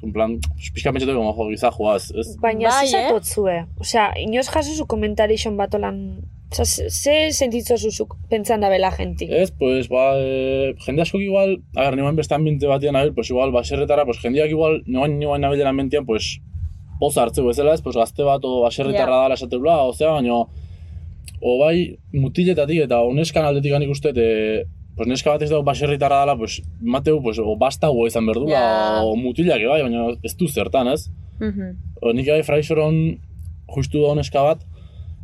en plan, pixka pentsatu como, jo, gizajua, ez, ez, Baina Bai, ze eh? Osea, inoz jaso zu komentarixon bat olan... Osea, ze- sentitzo zuzuk pentsan da bela genti? Ez, pues, ba, e, jende askok igual, a ver, nioen beste ambiente batian nabil, pues igual, baserretara, pues, jendeak igual, nioen nioen nabilen ambientean, pues, poz hartzeu bezala ez, pues, gazte bat, o baserretarra Ja. dala esateula, osea, baina, o bai, mutiletatik eta oneskan aldetik ganik uste, e, pues, neska bat ez dago baserritarra dala, pues, mateu, pues, o bastago izan berdula, Ja. o mutilak bai, baina ez du zertan, ez? Mhm. O, nik gai fraisoron justu da neska bat,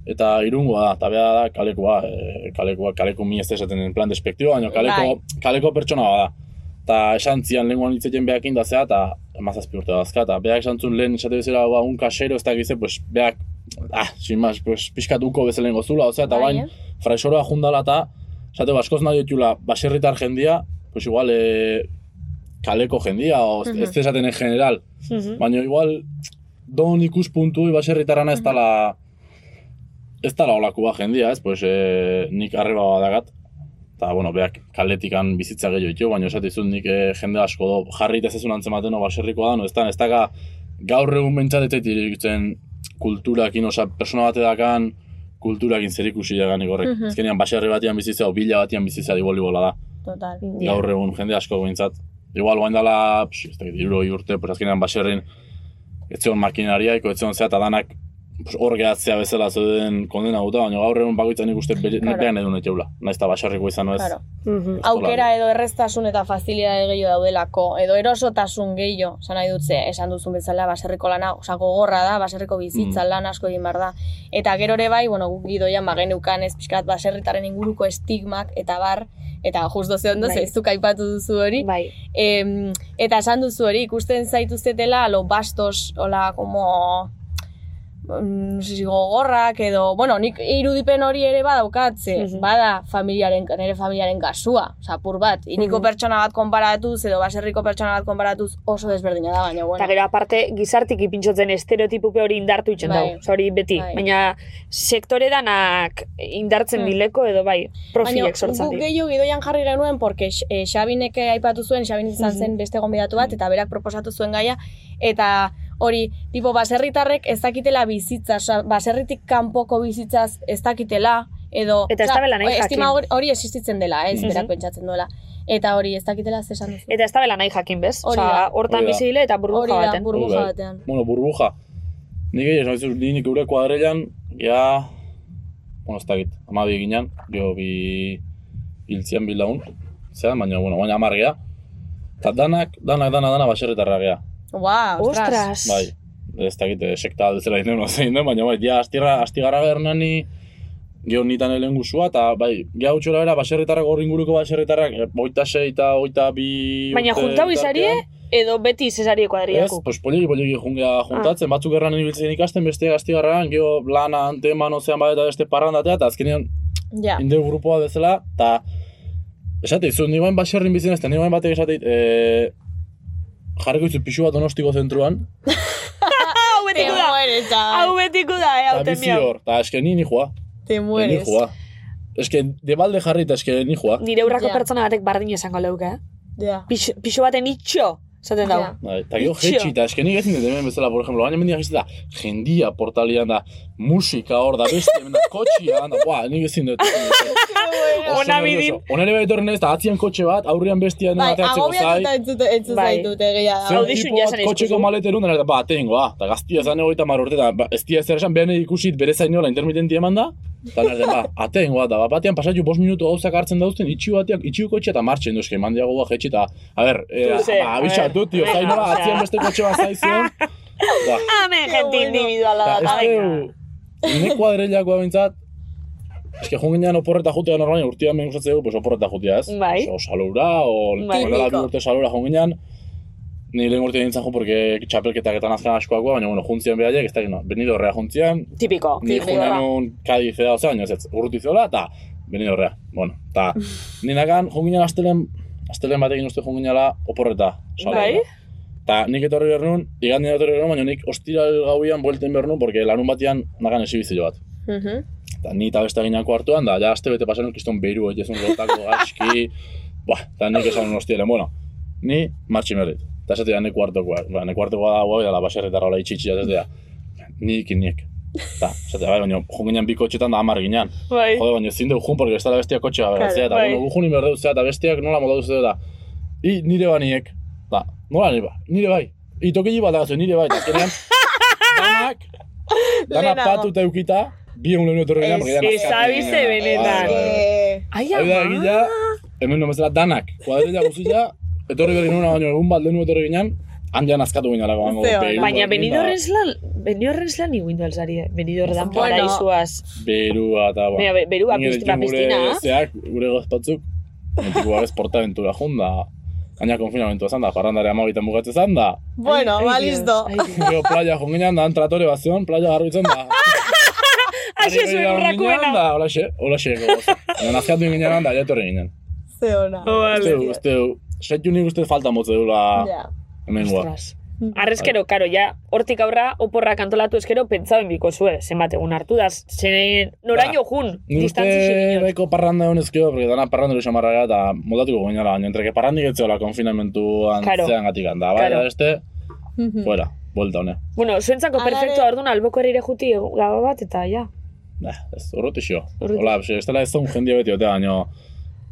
eta irungoa da, eta beha da kalekoa, e, kalekoa, kaleko mi ez da esaten en plan despektibo, baina kaleko, kaleko pertsona bada. Eta esan zian lehenguan hitzeten behakin da zea, eta emazazpi urte dazka, eta beak esan zuen lehen esate bezala, ba, un kasero ez da gize, pues, beak, ah, sin más, pues, pixkat uko bezalen gozula, osea, eta Bai, bain, eh? fraisoroa jundala eta, esate, baskoz nahi ditula, baserritar jendia, pues igual, e, kaleko jendia, o Mhm. ez da esaten en general, Mhm. Baina igual, don ikuspuntu baserritarana ez dala, ez dala olakua jendia, ez? Pues, e, nik arreba badagat, eta, bueno, beak kaletikan bizitza gehiago ditu, baina esatizun nik e, jende asko do, jarri ez ezun antzematen no, baserrikoa da, no, ez da, ez daga, gaur egun bentsatetet irikitzen kulturakin, osa, persona bate dakan, kulturakin zer ikusi dagan horrek. Mhm. Ezkenean baserri batian bizitza, o bila batian bizitza dibolibola da Total. Gaur egun jende asko behintzat. Igual guain dela, ez hirurogei urte, pues azkenean baserrin etzion makinariaiko, etzion zea, eta danak pues, hor gehatzea bezala zeuden kondena guta, baina gaur egun bakoitzan nik uste bere, Claro. nepean edo neteula. Naiz eta baserriko izan ez. Claro. Mhm. Aukera edo erreztasun eta facilitate gehiago daudelako, edo erosotasun gehiago, esan nahi dut ze, esan duzun bezala, baserriko lana, osa gogorra da, baserriko bizitza Mm. lan asko egin behar da. Eta gero ere bai, bueno, guk gidoian bageneukan ez pixkat baserritaren inguruko estigmak, eta bar, eta justo ze ondo, Bai. duk aipatu duzu hori, Bai. Em, eta esan duzu hori, ikusten zaituztetela, lo bastos, hola, como, gogorrak edo, bueno, nik irudipen hori ere badaukatze, Mhm. bada familiaren, nire familiaren kasua, zapur bat, iriko Mhm. pertsona bat konparatuz edo baserriko pertsona bat konparatuz oso desberdina da, baina Eta bueno. gero aparte gizartik ipintxotzen estereotipupe hori indartu itzen Bai. hori beti. Bai. Baina sektore danak indartzen Hmm. dileko edo bai, Baina profilek sortzen di. gehiago gidoian jarri genuen, porque eh, Xabinek aipatu zuen, Xabin izan Mhm. zen beste gonbidatu bat, eta berak proposatu zuen gaia, eta hori, tipo, baserritarrek ez dakitela bizitza, osea, baserritik kanpoko bizitzaz ez dakitela, edo... Eta ez osea, dabela nahi Estima jakin. hori, hori existitzen dela, ez, Mhm. berak pentsatzen duela. Eta hori, ez dakitela ez esan duzu. Eta ez da bela nahi jakin, bez? Hori Osa, da. hortan Hori da. bizi dile eta Hori burbuja da, baten. burbuja Hori batean. Bueno, burbuja. Nik egin, esan dizu, nik gure kuadrelan, ja, bueno, ez dakit, amabi ginean, gero bi hiltzian bi lagun, zera, baina, bueno, baina amar gea. Eta danak, danak, dana, dana baserritarra gea. Ua, ostras. Ostras! Bai, ez dakit, eh, sekta aldezela inen, no zein den, baina bai, ja, astira, astigarra gernani, geho nitan helen guzua, eta bai, geha utxora bera, baserritarrak hor inguruko baserritarrak, eh, oita sei eta oita bi Baina juntau izarie, edo beti zesarie Ez, kuadriako. pues poliki poliki jungea juntatzen, batzuk erran ibiltzen ikasten, beste astigarragan, geho lana, antema, nozean bat eta beste parrandatea, eta azkenean Ja. inde grupoa bezala, eta esate, zu, nigoen baserrin bizien ez, nigoen batek esate, e, jarriko izu pixu bat donostiko zentruan, Hau Te betiko da! Hau betiko da, eh, eta hauten bizi hor, eta eske ni ni joa, Te ni mueres. joa. Eske, de balde jarri eta eske ni joa. Nire urrako Ja. pertsona batek bardin esango leuke, eh? Ja. Pixo, pixo baten itxo, zaten dago. Ja. Bai, Eta gero jetxi, eta eske nik ezin dut hemen bezala, por ejemplo, baina mendiak da, jendia portalian da, musika hor da, beste, hemen da, kotxia, da, buah, nik ezin dut. Ona bidin. Onere betorren ez, da, atzian kotxe bat, aurrian bestia Bai, ateatzeko zai. agobiatuta entzute, entzut Bai. zaitut, egia da. Zer tipo ja bat kotxeko maleterun, da, ba, tengo, ah, eta gaztia zan egoita mar urte, eta ba, ez tia zer esan, behar ikusit bere zainola intermitenti eman da, eta nire, ba, atengo, da, ba, batean pasatu bost minutu gauzak hartzen dauzten, itxi batean, itxi kotxe eta martxen duzke, eman diago ba, jetxi, eta, a ber, e, ba, a abisatu, ber, tio, venga, zainola, osea. atzian beste kotxe bat zaizion, ba, Hemen gente individuala da, venga. deu, ne kuadrillakoa bintzat, eske joan ginean oporreta jutea normalin urtean behin gustatzen dugu, pues oporreta jutea, ez? Bai. O salura, o Bai. bi urte salura joan ginean, ni lehen urte nintzen jo, porque txapelketak eta nazkan askoakoa, baina, bueno, juntzien behaiek, ez da, no, benido horrea juntzian, Tipiko. ni joan un Cádiz eda, osea, baina ez, ez, urruti zola, eta benido horrea, bueno, eta ninakan joan ginean astelen, astelen batekin uste joan gineala oporreta. Bai. Ta nik etorri behar nun, igandien etorri behar nun, baina nik ostiral gauian buelten behar nun, porque larun batian nagan esibizio bat. Mhm. Eta ni eta beste ginako hartuan, da, ja, aste bete pasan kiston behiru, egizun gotako, aski, buah, eta nik esan un hostielen, bueno, ni martxin berrit. Eta ez da, neko hartokoa, ba, neko hartokoa da, guau, da, baserretarra hola itxitxia, ez da, nik nik. Eta, esatea, bai, baina, jo ginen bi kotxetan da amar ginen. Bai. Jode, baina ezin dugu jun, porque ez da bestia kotxea, Claro, eta, bai. bueno, junin behar dut, zera, eta bestiak nola moda duzte da. I nire baniek, da, nola nire ba, nire bai. I toki bat dagazu, nire bai, eta azkenean, danak, danak patu eta eukita, bi egun lehenu etorri ginen, porque Ez, danak ez abize benetan. Ai, Hau da ama. egila, hemen nomezela danak, kuadrilla guztia, etorri berri nuna, baina egun bat lehenu etorri ginen, handian azkatu ginen alago gango. Baina benidorren zelan, benidorren zelan iguindu alzari, benidorren Bueno. paraisuaz. Berua eta ba. Baina, be- berua, piztina, piztina. Gure zeak, gure gozpatzuk, Mentiko bagez portaventura jun da, gaina konfinamentua zan da, parrandare amabitan bugatze zan da, Bueno, ba, listo. Gero playa joan ginean da, antratore bat zion, playa garbitzen da. Haxe zuen urrakuena. Hola xe, hola xe, gogoz. Baina nazkatu ginean da, ja etorri ginen. Ze ona. Uste, du, uste, du, setu nik uste falta motze dula Ja. hemengoa. Ostras. Arrezkero, karo, ja, hortik aurra, oporrak antolatu ezkero, pentsauen biko zue, zenbat egun hartu da, zen, noraino jun, Ni distantzi xeriñot. beko parranda egon ezkero, porque dana parrandero xamarra gara, eta moldatuko gainala, baina entreke parrandik etzeola konfinamentuan Claro. zean gatik da, bai, Claro. da beste, Mhm. fuera, buelta hone. Bueno, zuentzako Hala ere- perfectua ordun alboko erire juti gaba bat, eta ja. Nah, ez. Urruti. Hola, ez dela ez un jendia beti baina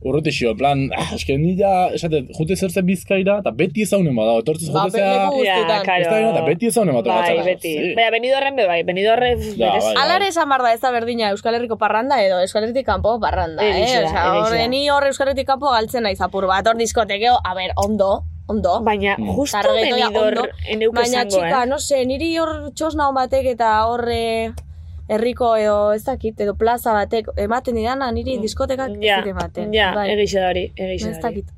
urrutixo, en plan, ah, eske ni ja, esate, jute zertze bizkaira, eta beti ezaunen bada, etortzez Ba, jute zea, guztietan. karo. ez da eta beti ezaunen bat Bai, beti. Sí. Baina, benidorren be bai, benidorre Ja, berez. bai. Alare esan da ez da berdina Euskal Herriko parranda edo Euskal Herritik kanpo parranda, eh? da, Osea, hor, ni hor Euskal Herritik kanpo galtzen naiz apur bat, hor diskotekeo, a ber, ondo, ondo. Baina, Mm. justo benidor ondo. eneuke Baina txika, eh? no se, niri hor txosna hon batek eta horre herriko edo ez dakit, edo plaza batek ematen didana niri diskotekak ez Mm. Ja, ematen. ja, bai. egixe da hori, egixe Ez da hori. dakit.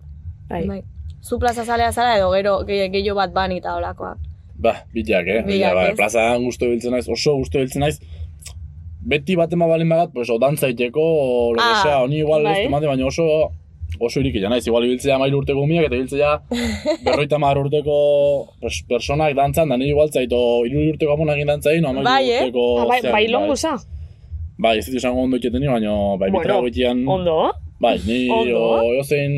Bai. Bai. Zu plaza zalea zara edo gero ge- gehiago bat bani eta olakoak. Ba, bilak, eh? Bilak, Bilak, bai, ez? plazan gustu biltzen naiz, oso gustu biltzen naiz. Beti bat ema balin bagat, pues, o dantzaiteko, o lo que Ah, sea, honi igual bai. ez temate, baina oso oso irikila naiz, igual ibiltzea mailu urteko umiak, eta ibiltzea berroita mar urteko pues, personak dantzan, da ni igual zaito iru urteko amonak dantzain, no, amairu Bai, eh? urteko... Ah, bai, zeak, bai longu za? Bai, ez ditu esango ondo iketeni, baina bai, Bueno, bitera goitian... Ondo? Bai, ni o eozein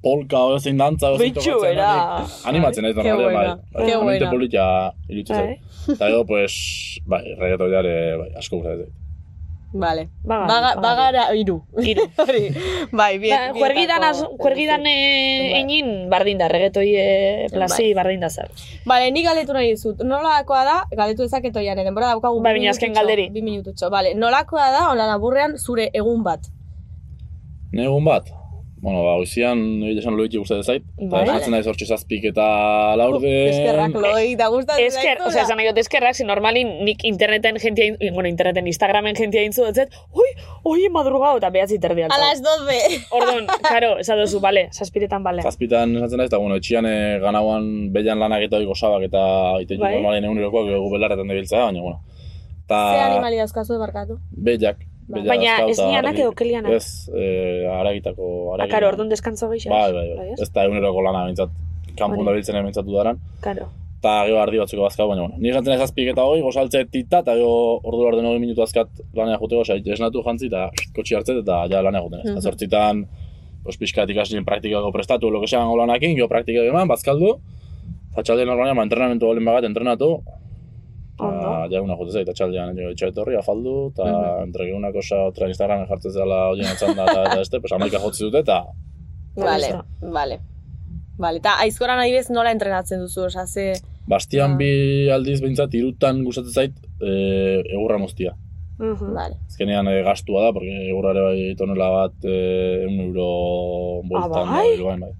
polka, o eozein dantza, o Bitxu, tokatzen, animatzen ez da, Qué bai, buena, bai, qué bai, buena. polita iritsi Bai. zait. Eta gero, pues, bai, reggaeton jare, bai, asko gustatzen zait. Vale. Baga, Baga, baga. bagara iru. Hori. bai, bien. Ba, Juergidan, juergidan eh, Bai. egin bardin da, regetoi eh, plazi bardin da zer. Vale, ni galdetu nahi dizut. Nolakoa da, galdetu dezaket oian, denbora daukagu Bai, bi baina azken minututxo, galderi. Bi minututxo, vale. Nolakoa da, hola laburrean, zure egun bat. Ne egun bat, bueno, ba, goizian, nire esan loiki gustatzen zait, eta Bai. esatzen naiz hortxe zazpik eta laurden... Eskerrak loi, da gustatzen Esker, o sea, esan nahi dut eskerrak, si normalin nik interneten jentia, bueno, interneten, Instagramen jentia intzu dutzet, oi, oi, madrugao, eta behatzi terdi A altzat. las 12. Orduan, karo, esan duzu, bale, saspiretan bale. Zazpitan esatzen naiz, eta bueno, etxian eh, ganauan belan lanak eta oiko sabak eta ite Bai. normalen egunerokoak egu belarretan debiltzea, baina, bueno. Ta Ze animali dauzkazu barkatu? Bellak. Bai. Baina dauzka ez nianak edo kelianak? Ez, eh, aragitako, Ah, aragi. karo, orduan deskantzo gehiago. Bai, bai, bai. ez? Ez da eguneroko lana bintzat, kanpun da biltzen bintzatu daran. Karo. Eta gero ardi batzuk bazkau, baina, bueno. Ni jantzen ez azpik eta hoi, gozaltze tita, eta gero ordu arden hori minutu azkat lanea juteko, osea, esnatu jantzi, eta kotxi hartzet, eta ja lanea juten. Eta Mhm. zortzitan, pues, pixkat ikaslien praktikako prestatu, lo que sean lanakin, gero praktika eman, bazkaldu, eta normalean, entrenamentu olin bagat, entrenatu, Ondo. eta ja una jute zait, eta txaldean jo, etxe etorri, afaldu, eta Mhm. entre una cosa, otra Instagramen jartzen zela horien atzanda, eta, eta este, pues, amaika jotzi dute, eta Vale, vale. Vale, eta aizkoran adibidez nola entrenatzen duzu, osea, ze... Bastian Ah. bi aldiz behintzat irutan gustatzen zait e, egurra moztia. Mhm. Vale. Azkenean e, gastua da, porque egurra ere bai tonela bat e, un euro bueltan Ah, da, bai? Bilbaen, bai.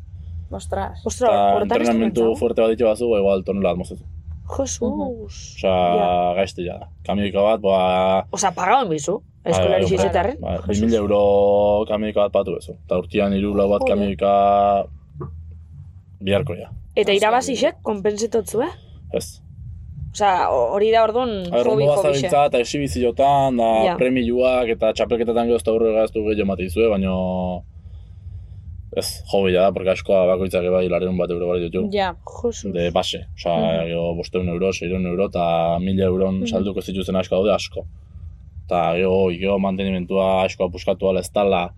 Ostras. Ostra, Eta hortan ez entrenamentu pentsau. fuerte bat ditxe bazu, ba, igual tonela bat mozetu. Jesus. Osa, gaiztia da. Kamioika bat, ba... Osa, pagaban bizu, eskolari zizetarren. Bai, 2000 euro kamioika bat patu bezu. Eta urtean hiru lau bat kamioika biharko ja. Eta irabazisek, konpensetotzu, eh? Ez. Osa, hori da orduan hobi ondo hobixe. bazabiltza eta exibiziotan, da Ja. premiuak eta txapelketetan gero ez da urre gaztu gehiago mate izue, baina ez, hobia da, porque askoa bakoitzak bai larun bat euro bari ditu. Ja. Jesus. De base, osa, Mhm. gero bosteun euro, seireun euro eta mila euron salduko zituzten asko daude asko. Eta gero, gero mantenimentua askoa puskatu ala ez dala,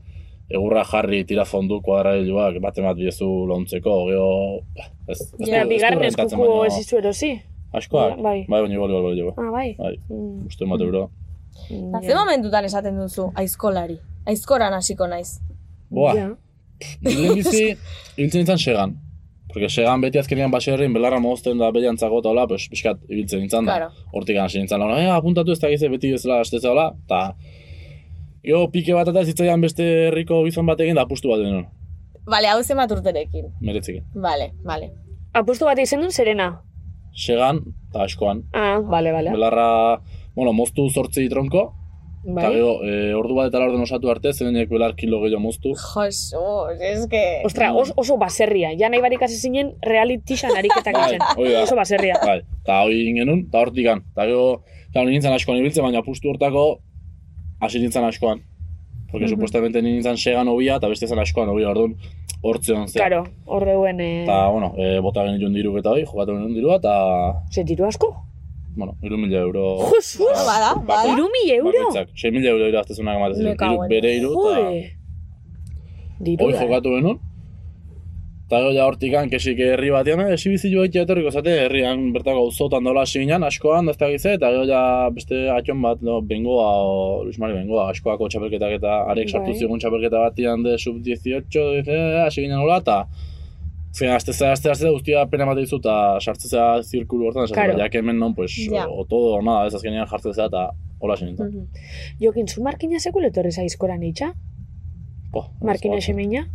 egurra jarri tira fondu kuadrailuak bate bat biezu lontzeko, gero, ez, ez, Ja, bigarren baina ez izu erosi. Askoak, Bai. bai, baina igual, igual, igual, Ah, bai. bai, Mm. bosteun bat euro. Eta ze momentutan esaten duzu aizkolari? Aizkoran hasiko naiz. Boa, Ja. Lehen bizi, ibiltzen nintzen segan. Porque segan beti azkenean baserrin belarra mozten da beliantzago eta hola, pues, pixkat ibiltzen nintzen da. Claro. Hortik hasi nintzen launa, eh, apuntatu ez da gize beti bezala astetze hola, eta... Jo, pike bat eta zitzaian beste herriko gizon batekin da apustu bat denun, Vale, hau zenbat urterekin. meretzekin. Vale, vale. Apustu bat izen duen Serena. Segan, eta askoan. Ah, bale, bale. Belarra, bueno, moztu zortzi tronko, eta Bai. gero, e, ordu bat eta laurden osatu arte, zenenek belar kilo gehiago moztu. Jesus, es que... Ostra, os, oso baserria. Ja nahi barik hasi zinen realitisan ariketak Bai, da. Oso baserria. Bai, eta hori egin genuen, eta hortik gan. Eta gero, eta nintzen askoan ibiltzen, baina pustu hortako hasi nintzen askoan. Porque supuestamente ni nintzen segan hobia, eta beste zen askoan hobia, orduan hortzion zen. Claro, hor deuen... Eh, Eta, bueno, e, bota genituen diruk eta hori, jokatu genuen dirua, eta, Ze diru asko? Bueno, iru mila euro... Jesus! Bada, bada. Iru mil euro? Bakoitzak, 6 mila euro Me cago iru, bere iru, eta da. jokatu genuen. Eta gero ja hortikan, kesik herri batean, eh, esibizio egitea etorriko zate, herrian bertako auzotan dola hasi ginen, askoan, ez da gize, eta gero ja beste atxon bat, no, bengoa, o, Luis Mari bengoa, askoako txapelketak eta arek sartu Bai. zigun txapelketa batian de sub-18, dice, hasi ginen hola, eta Zen, azte zera, azte azte guztia pena bat dizu, eta sartzea zirkulu hortan, esaten, Claro. ja que hemen non, pues, Ja. o, o todo o nada, ez azkenean jartzea eta hola zen nintzen. Jokin, zu markina sekule etorri zaizkoran itxa? Po, Markina semina?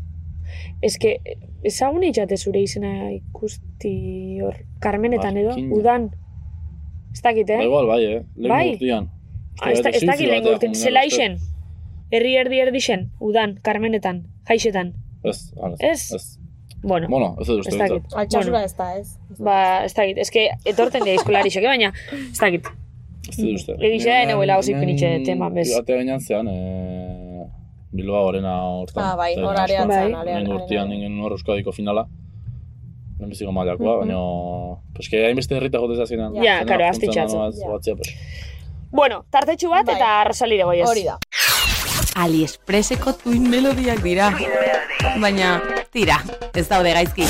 Ez que, ezagun itxate zure izena ikusti hor, Carmenetan edo, udan. Ez dakit, eh? Ba, igual, bai, eh? Lehen Bai. urtian. Ah, ez da- ez dakit lehen urtin, zela isen. Herri erdi erdixen, udan, Carmenetan, jaixetan. Ez, Ez? Ez. Bueno, Bueno, ez dut uste ez dakit. Altxasura Bueno, ez da, ez? ba, ez dakit, ez que etorten dira eh, baina, ez dakit. Ez dut uste. Da, eneguela hauzik Hemen pinitxe tema, bez. Batea gainean zean, eh, Bilbao arena hortan. Ah, bai, Zein hor askoan. arean Bai. Lehen urtean arean. ningen hor Euskadiko finala. Lehen biziko mailakoa, Mhm. baina... Pues que hainbeste herrita jote zazienan. Ja, karo, pues. Bueno, tartetxu bat Bai. eta Rosalire goiez. Hori da. AliExpresseko tuin melodiak dira. Baina, tira, ez daude gaizki.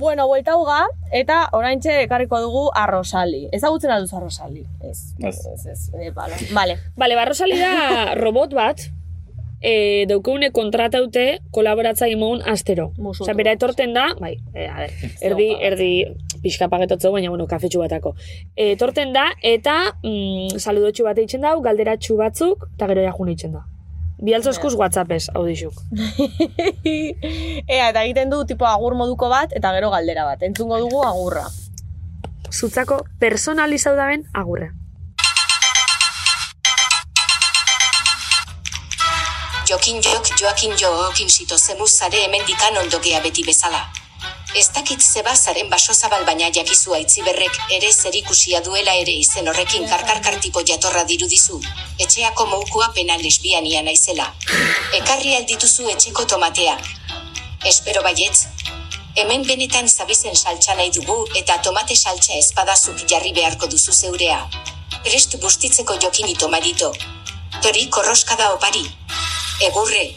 Bueno, buelta uga, eta oraintxe ekarriko dugu arrosali. Ezagutzen alduzu arrosali? Ez. Ez. Ez, ez, eh, bale. Vale. Bale, ba, Rosali da robot bat, e, daukeune kontrataute kolaboratzaile mogun astero. Osea, bera etorten da, bai, e, a ber, erdi, erdi pixka pagetotzu, baina, bueno, kafetxu batako. E, etorten da, eta mm, saludotxu bat eitzen dau, galderatxu batzuk, eta gero jajun eitzen da. Bialtzoskuz WhatsAppez, hau dixuk. Ea, eta egiten du tipo agur moduko bat, eta gero galdera bat. Entzungo dugu agurra. Zutzako personalizau daben agurre. Jokin jok, joakin jookin zito zemuz zare hemendikan ondogea beti bezala. Ez dakit zeba zaren baso zabal baina jakizu aitziberrek ere zerikusia duela ere izen horrekin karkarkartiko jatorra dirudizu. Etxeako moukua pena lesbiania naizela. Ekarri aldituzu etxeko tomatea. Espero baietz. Hemen benetan zabizen saltza nahi dugu eta tomate saltza espadazuk jarri beharko duzu zeurea. Prest bustitzeko jokini tomadito. Tori korroskada opari. Egurre.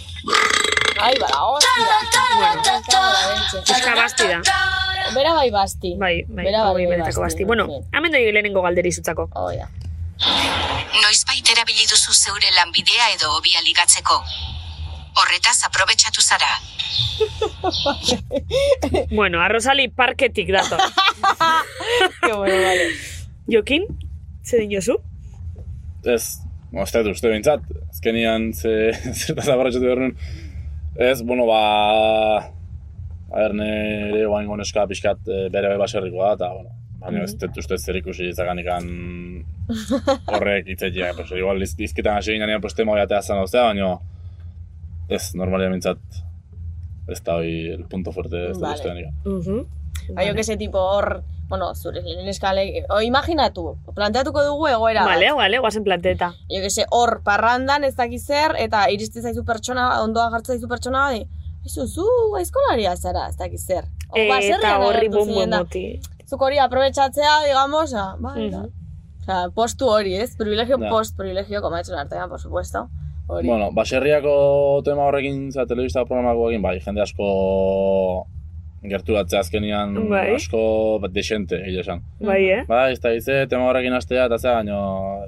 Ai, bala, hostia. Euska basti da. Bera bai basti. Bai, bai, Bera bai benetako basti. Bueno, sí. hemen doi lehenengo galderi zutzako. Hoi da. Noizbait erabili duzu zeure lanbidea edo hobia ligatzeko. Horretaz aprobetxatu zara. Bueno, arrozali parketik dator. Ke bueno, vale. Jokin, ze din jozu? Ez, dut uste bintzat, azkenian ze, zertaz abarratxatu behar nuen. Ez, bueno, ba... A ber, nire guain goneska pixkat eh, bere bai baserrikoa, eta, bueno, Baina ez dut uste zer ikusi izakanikan horrek itzetia. Pues, igual liz, lizketan hasi ginean pues tema hori atea zan ozea, baina ez, normalia mintzat ez da hori el punto fuerte ez da Vale. uste denik. Mhm. Ba, jo que se tipo hor, bueno, zure neskale, o imaginatu, planteatuko dugu egoera Vale, bat. vale, guazen planteta. Jo que se hor parrandan ez dakiz zer, eta iriste zaizu pertsona, ondoa jartzen zaizu pertsona, badi, Izu, zu aizkolaria zara, ez dakiz zer. O, Eta baserrian horri bombo da. moti. Zuk hori aprobetsatzea, digamos, ah, bai, Mhm. Osea, postu hori, ez? Privilegio Ja. post, privilegio komaetzen artean, por supuesto. Hori. Bueno, baserriako tema horrekin, za, telebista programakoekin, bai, jende asko gerturatzea azkenian Bai. asko bat desente, egia esan. Bai, eh? Bai, ez da gize, tema horrekin astea, eta zera, baino,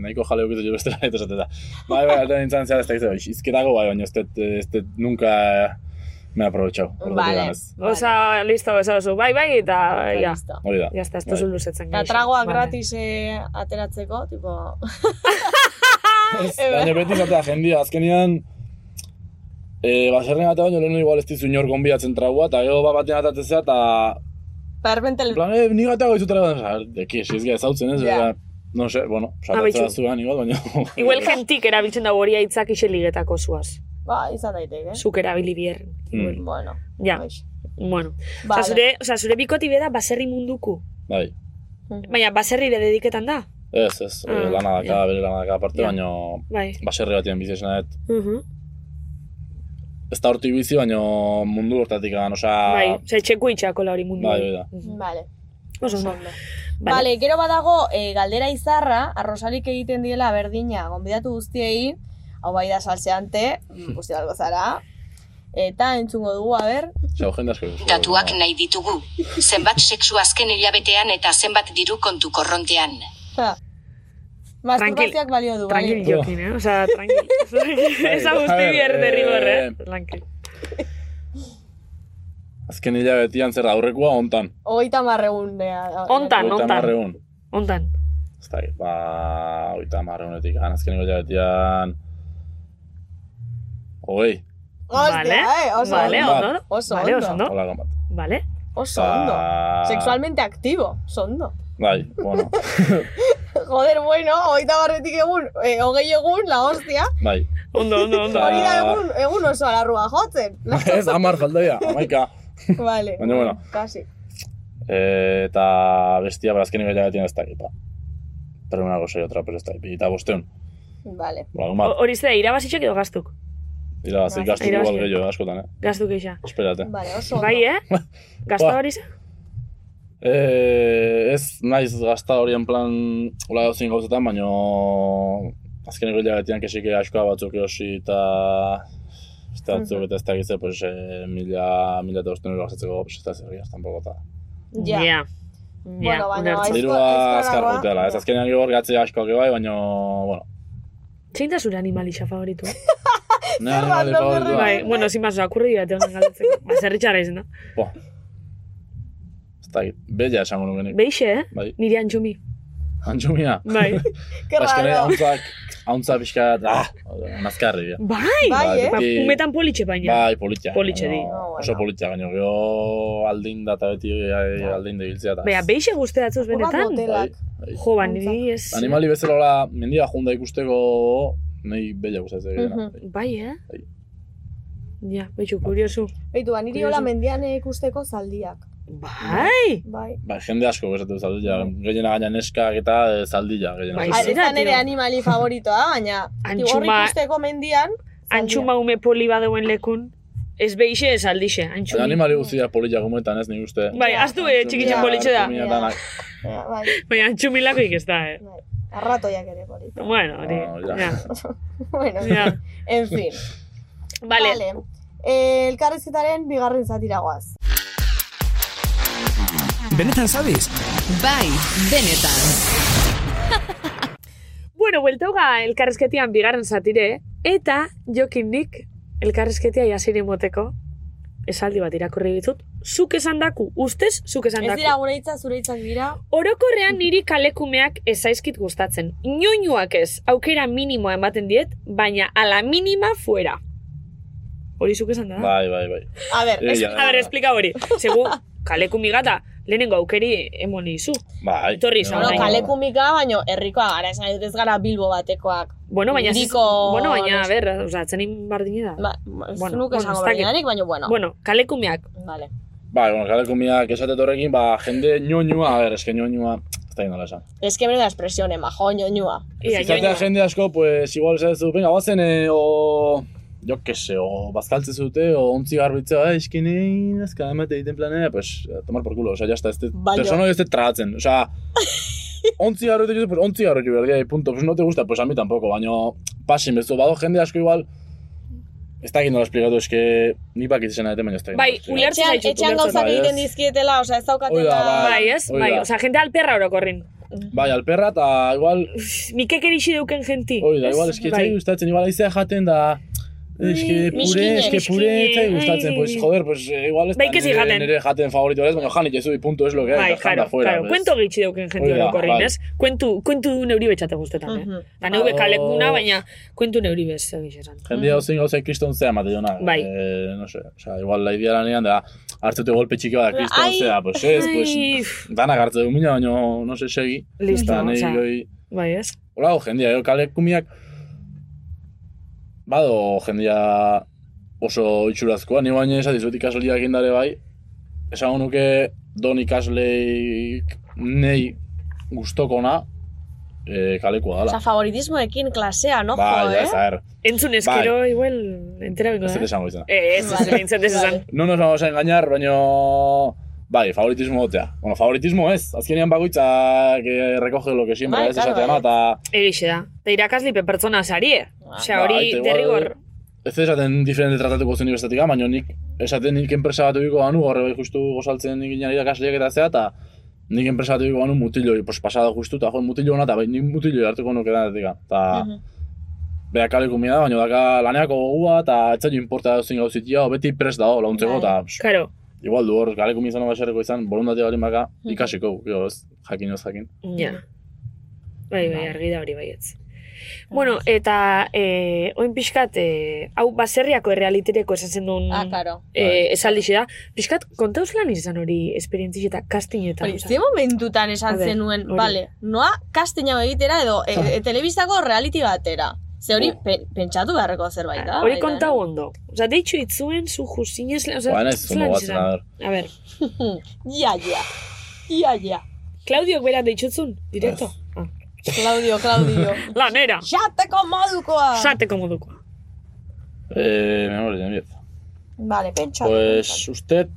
nahiko jale ukitu jo bestela, eta esateta. Bai, bai, alta nintzen zera, ez da gize, bai, izketako bai, baina ez dut, ez dut nunca me aprovechado. horregatik Vale. Osa, listo, esa oso, bai, bai, eta, ja. Listo. Hori da. Ya está, ez Bai. duzu luzetzen. Eta gaixo. tragoak Vale. gratis eh, ateratzeko, tipo... Baina beti zatea jendia, azkenian, e, baserren gata baino lehenu igual ez dizu inor gonbiatzen tragua, eta gero bat batean atatzea, eta, Perben en plan, eh, ni gata goizu tragua, oza, deki, ez ezautzen ez, yeah. no sé, bueno, satatzea zuan igual, baina... Igual gentik erabiltzen da hori aitzak ise ligetako zuaz. Ba, izan daiteke. Zuk erabili bier. Mm. Bueno, Ja, Baix. bueno. Vale. Osa, zure, osa, zure bikoti beda baserri munduku. Bai, Baina baserrire dediketan da. ez, ez, Ah, lana daka, ja. bere lana daka aparte, Ja. baina Bai. baserri batien bizi esan dut, Mhm. Ez da hortik bizi, baina mundu hortatik gan, osea... Bai, ose, txeku itxako hori mundu. Bai, bai da. Mhm. Vale. Oso ondo. Vale. Vale, gero badago e, galdera izarra, arrosalik egiten diela berdina, gonbidatu guztiei, hau bai da salseante, guzti algo zara, eta entzungo dugu, a ber, Osea, asko. Datuak nahi ditugu. Zenbat sexu azken hilabetean eta zenbat diru kontu korrontean. ha, masturbazioak balio du, Tranquil bai? jokin, eh? Osa, tranquil. Esa guzti bier derrigor, eh? eh, Tranquil. Azken hilabetian zer aurrekoa hontan. Hogeita marregun. Hontan, Hogeita hontan. hamarreun. Hontan. Ez da, ba, oita marreunetik, azkeniko hilabetian... Hogei, Hostia, Vale, eh, oso vale, ondo. Oso Vale, oso ondo. hola bat. Vale. Oso ondo. Sexualmente activo, oso ondo. Bai, bueno, Joder, bueno, hogeita barretik egun, eh, hogei egun, la hostia. bai. Ondo, ondo, ondo. Hori da egun, egun oso alarrua jotzen. Ez, amar faldaia, amaika. vale. Baina, bueno. Casi. E, eta bestia, bara, azkeniko hilabetian ez dakit, ba. Perunako sei otra, pero ez dakit, eta bosteun. Vale. Ba, Hori zera, irabazitxek edo gaztuk? dira, zik gastu Irabazi. igual gehiago, askotan, eh? Gaztuk eixa. Esperate. Vale, oso. Bai, eh? Gazta hori ze? Eh, ez naiz gazta hori en plan hola dozin gauzetan, baino azkeneko hilabetian kesike askoa batzuk erosi eta da batzuk eta ez da gitze, pues, eh, mila, mila eta bosten euro gazatzeko, pues, ez da zer giaz, tampoco eta. Ja. Ja. Bueno, baina ulertzen. Aizko- Dirua azkar juteala, ez azkenean gero gatze askoak bai, baino, bueno. Zein da zure animalixa favoritu? Ne animali random, favoritua. bai, bueno, sin más, akurri dira honen galdetzeko. Ba, zerritxarra izan da. Bo. Da, bella esango nukenik. Beixe, eh? Bai. Nire antxumi. Antxumia. Bai. Azkenean raro. hauntzak, hauntza pixka, ah, nazkarri, ja. Bai! Bai, eh? Ba, umetan politxe baina. Bai. Politxe baino- di. Oh, bueno. Oso politia, gaino, gero aldin da eta beti eh, aldin da biltzea. Bea, beixe guzteatzuz benetan? motelak. Bai. Jo, ba, niri ez... Animali bezala hola, mendia junda ikusteko, nahi bella gustatzen gehiena. Mhm. Bai, eh? Bai. Ja, betxu, kuriosu. Beitu, ba, niri hola mendian ikusteko zaldiak. Bai! Bai. Bai, jende asko bezatu zaldila, gehiena gaina neskak eta eh, zaldila, gehiena. Bai, Ah, zera, da nire tio. animali favoritoa, baina Antxuma- ikusteko mendian. Antxuma ume poli badeuen lekun, ez beixe ez aldixe, Baina antxumi. animali guztiak politia gumetan ez, nik uste. Bai, aztu be, txikitzen Ja. politxe da. Danak. Ja, bai, Bai, antxumilakoik ez da, eh? bai. Arratoiak ere polita. Bueno, hori, Oh, ja. ja. bueno, Ja. en fin. Vale, Vale. Eh, elkarrizketaren bigarren zatiragoaz. Benetan zabiz? Bai, benetan. bueno, bueltauga elkarrezketian bigarren zatire, eta jokindik elkarrezketia jasire moteko, esaldi bat irakurri ditut, zuk esan daku, ustez zuk esan Ez daku. dira gure hitza, zure hitzak dira. Orokorrean niri kalekumeak ez zaizkit gustatzen. Inoinuak ez, aukera minimoa ematen diet, baina ala minima fuera. Hori zuk esan da? Bai, bai, bai. A ber, Eh, es. A ver, explika hori. Segu, kalekumi gata, lehenengo aukeri emon izu. Bai. Etorri izan Bueno, orain. kalekumika, baino herrikoa gara, esan dut ez gara Bilbo batekoak. Bueno, baina, ez- Hiriko- bueno, baina, a ber, oza, atzenin bardine da. Ba, ez Bueno, nuke bueno, esango ez dakit. berdinarik, baina bueno. Bueno, kalekumeak. Vale. Bai, bueno, kalekumiak esatet horrekin, ba, jende ñoñua, a ber, eske ñoñua, ez da nola esan. Es que menuda expresión, majo, ñoñua. Ia, Izatea joñoa. jende asko, pues, igual esaten zu, venga, guazen, eh, o... Jo, que se, o bazkaltze zute, o ontzi garbitzea, eh, eskenein, ezka emate egiten planea, pues, tomar por culo, o sea, ya está, este Baina- persona ez te tragatzen, o sea, ontzi garbitu ditu, pues, ontzi garbitu behar dira, y punto, pues, no te gusta, pues, a mí tampoco, baino, pasin, bezu, bado jende asko igual, ez da egin nola esplikatu, eske, ni bakit izena dute, baina ez da egin Bai, ulertzen zaitut, etxean gauzak bai, egiten ez. dizkietela, osea, ez daukatela... Da, Bai, ez? Bai, oza, jente alperra orokorrin. Bai, alperra, eta igual, Mikek erixi deuken jenti. Hoi da, ez? igual, eski Bai. etzai gustatzen, igual aizea jaten da... Eske pure, miskine, eske pure etzai gustatzen, pues joder, pues eh, igual ez Bai, da que si nire, jaten. nire jaten favorito ez, baina janik ez du, y punto es lo que hay, Bai, claro, fuera. claro. pues. Kuento gitxi deuken jenti Hoi da, orokorrin, bai. ez? Kuentu, kuentu neuri betxate guztetan, eh? Da neube Ba, kalekuna, o- baina kuentu neuri bez, egiz esan. Jende hau zein gauza kriston zea emate jona. Bai. Eh, no sé, o sea, igual la idea lanean da, hartzute golpe txiki bat kriston zea, pues ez, Ai, pues, danak hartze du mina, baina, no sé, segi. Listo, osea. goi, Bai, ez? Hola, jendia, jo, kalekumiak bado jendia oso itxurazkoa, ni baina esatizut ikasoliak indare bai, esan nuke don ikasleik nei gustokona e, kalekua Osa, dala. favoritismoekin klasea, no, Bai, jo, ja, eh? ver, Entzun eskero, igual, entera bingo ez dut esango izan. Eh, ez, ez, ez, ez, esan. No nos vamos a engañar, baina... Bai, favoritismo gotea. Bueno, favoritismo ez. Azkenean bakoitzak eh, recoge lo que siempre Bai, ez claro, esatea, bai. eta... Egixe da. Eta irakaslipe pertsona sarie. Osea, Ba, hori derrigor. Ez esaten diferente tratatuko zen universitatika, baina nik esaten nik enpresa bat ebiko banu, horre bai justu gozaltzen nik inan irakasleak eta zea, eta nik enpresa bat ebiko banu mutiloi, pues pasada justu, eta jo, mutillo hona, eta bai, nik mutiloi hartuko nuke danetika. Eta, Mhm. beha kaleko da, baina daka laneako gogua, eta ez zailo importa dauzin gauzitia, o beti prest dago, launtzeko, Bai. eta Karo, igual du hor, kaleko izan baserreko izan, borundatea bali maka, Mhm. ikasiko, jo, ez, jakin ez jakin. ja. Bai, bai, argi da hori baietz. Bueno, eta eh, oin pixkat, eh, hau baserriako errealitereko esan zen duen Ah, karo. eh, esaldixe da. Pixkat, kontauz lan izan hori esperientzi eta castingetan. Hori, ze momentutan esan zenuen, hori. vale, noa casting hau egitera edo e, e, telebistako reality batera. Ze hori Oh. pe- pentsatu beharreko zerbait da. Hori kontau ondo. Osa, deitxu itzuen, zu juzinez, osa, Ba, naiz, zelan zondo batzen, a ber. A ber, no? Ja, ja. Ja, ja. Claudiok bera deitxutzun, direkto? Ah. Claudio, Claudio. Lanera! Jateko modukoa! Sateko modukoa. Eh, memoria, biet. Vale, pentsa. Pues, usted...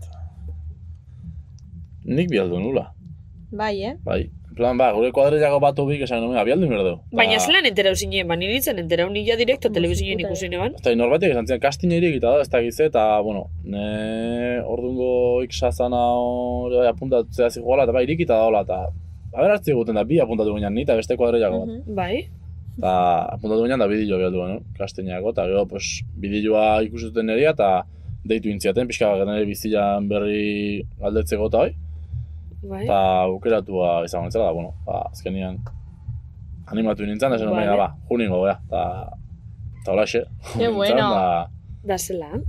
Nik bialdu nula. Bai, eh? Bai. Plan, ba, gure kuadrillako bat ubik esan nuen, abialdu berdu. Baina zelan enterau zinen, ba, niritzen enterau nila direkto telebizinen ikusi neban. Eta norbaitek esan zian, kastin erik eta da, ez da gize, eta, bueno, ne ordungo iksazana hori bai, apuntatzea ziguala, eta bai, irikita daola, eta Aber hartzi guten da, bi apuntatu ginen ni, eta beste kuadrillako bat. Bai. Eta apuntatu ginen da bideo bialdu gano, kastineako, eta gero, pues, bideoa ikusi zuten neria, eta deitu intziaten, pixka nire bizilan berri galdetzeko eta bai. Bai. Eta aukeratua izango nintzela, da, bueno, ba, azkenian animatu nintzen, da zen Vale. vale. ba, juningo, bea, eta eta holaxe. Qué bueno. Da, Da zelan.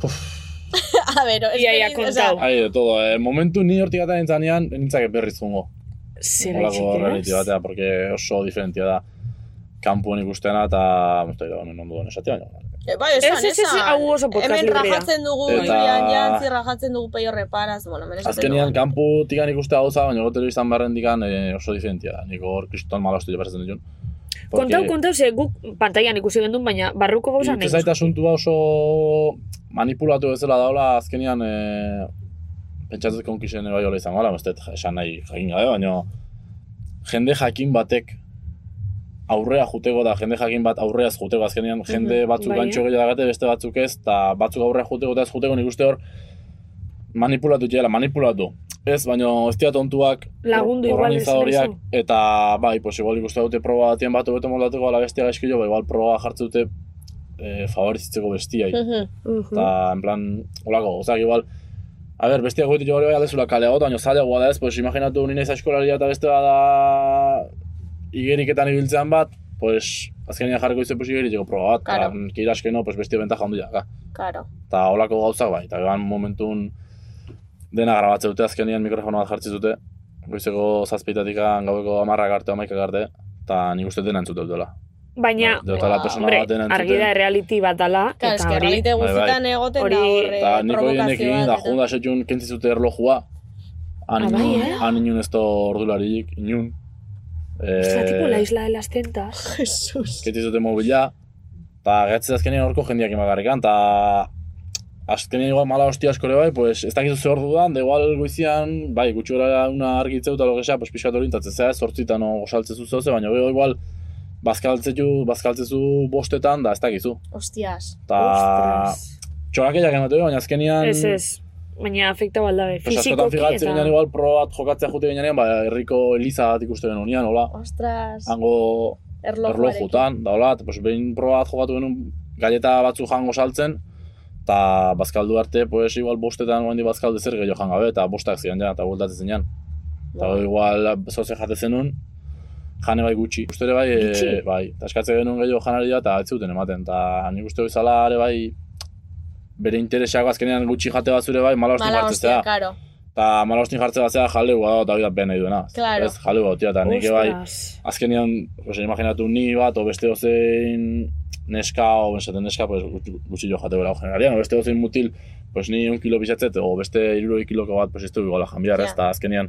A ver, Ia, ia, kontau. Ai, de todo, eh, momentu ni hortik gata nintzanean, nintzak berriz. Zera Olako itxik, reality batea, porque oso diferentia da. Kampuan ikustena eta, ez da, non ondo den esatea, baina. Eh, bai, esan, Ez, ez, ez, hau oso podcast Hemen librea. rajatzen dugu, Eta- Julian Jantzi rajatzen dugu peio reparaz, bueno, esaten Azkenian, kanpu tikan ikustea gauza, baina gotero izan barren dikan eh, oso diferentia. Niko hor kriston malostu jo pasatzen ditun. Kontau, kontau, ze guk pantailan ikusi gendun, baina barruko gauza nahi. Iruditzen zait asuntua oso manipulatu bezala daula azkenian e, pentsatzen konkisen bai hola ez dut esan nahi jakin gabe, baina jende jakin batek aurrea juteko da, jende jakin bat aurreaz juteko azkenean, jende Mhm, batzuk bai, gantxo gehiago dagate, beste batzuk ez, eta batzuk aurrea juteko eta ez juteko nik uste hor manipulatu jela, manipulatu. Ez, baina ez dira tontuak Lagundu igual organizadoriak, eta bai, pues igual ikuste dute proba batien bat hobeto moldatuko ala bestia gaizkilo, ba, igual proba jartzen dute e, favorizitzeko bestiai. Mhm. Eta, en plan, holako, ozak igual, a ber, bestia goitu jo hori bai aldezula kalea gota, baina zailagoa da ez, pues imaginatu nina eskolaria eta beste bada igeriketan ibiltzean bat, pues azkenean jarriko izan pues igeriteko proba bat, Claro. eta kira askeno, pues bestia bentaja handia, ka. Claro. Eta holako gauzak bai, eta eban momentun dena grabatze dute azkenean mikrofono bat jartzi dute, goizeko zazpeitatik gaueko amarrak arte, amaikak arte, eta nik uste dena entzute dutela. Baina, Deutala persona hombre, bat argi da reality bat dala, Claro, eta hori, realite Bai, bai. guztietan egoten Hori- da horre Eta niko provokazio hienekin, bat. da eta- junda setxun kentzi zute erlojua, han Ah, bai, inun, eh? han inun ez da ordularik, inun. Ostra, tipo la Eh, isla de las tentas. Jesus. kentzi zute mobila, eta gertzen azkenean horko jendiak imagarrikan, eta azkenean igual mala hostia askore bai, pues ez dakizu ze ordu da igual goizian, bai, gutxi gara una argitzeu eta logesea, pues pixkat orientatzen zea, sortzitan o gosaltzezu zeuze, baina gero igual bazkaltzezu, bazkaltzezu bostetan, da ez dakizu. Hostias. Eta Ostras. txorakeiak emate, baina azkenean... Ez ez, baina afekta baldabe, Pues askotan fizikoki eta... ginen igual pro bat jokatzea jute ginean, ba, herriko eliza bat ikusten genuen hola, Ostras. hango erlojutan, da hola, eta pues, behin pro bat jokatu genuen galleta batzu jango saltzen, eta bazkaldu arte, pues, igual bostetan guendi bazkalde zer gehiago jangabe, eta bostak zian ja, eta bueltatzen zinean. Eta Bai. igual zoze jate zenun, jane bai gutxi. Uste ere bai, e, bai, eta eskatzen genuen gehiago janari da, eta ez zuten ematen, eta nik uste bezala ere bai, bere interesak azkenean gutxi jate bat zure bai, mala hostin Mala jartzea. karo. Eta mala hostin jartzea bat zera jaleu da, eta hori da behar nahi duena. Claro. Ez, jaleu bat, eta nik bai, azkenean, pues, imaginatu ni bat, o beste ozein neska, o besaten neska, pues, gutxi- jo jate bera generalian, o beste ozein mutil, pues ni un kilo pisatzet, o beste iruroi kiloko bat, pues ez du iguala janbiar, ez, Ja. eta azkenean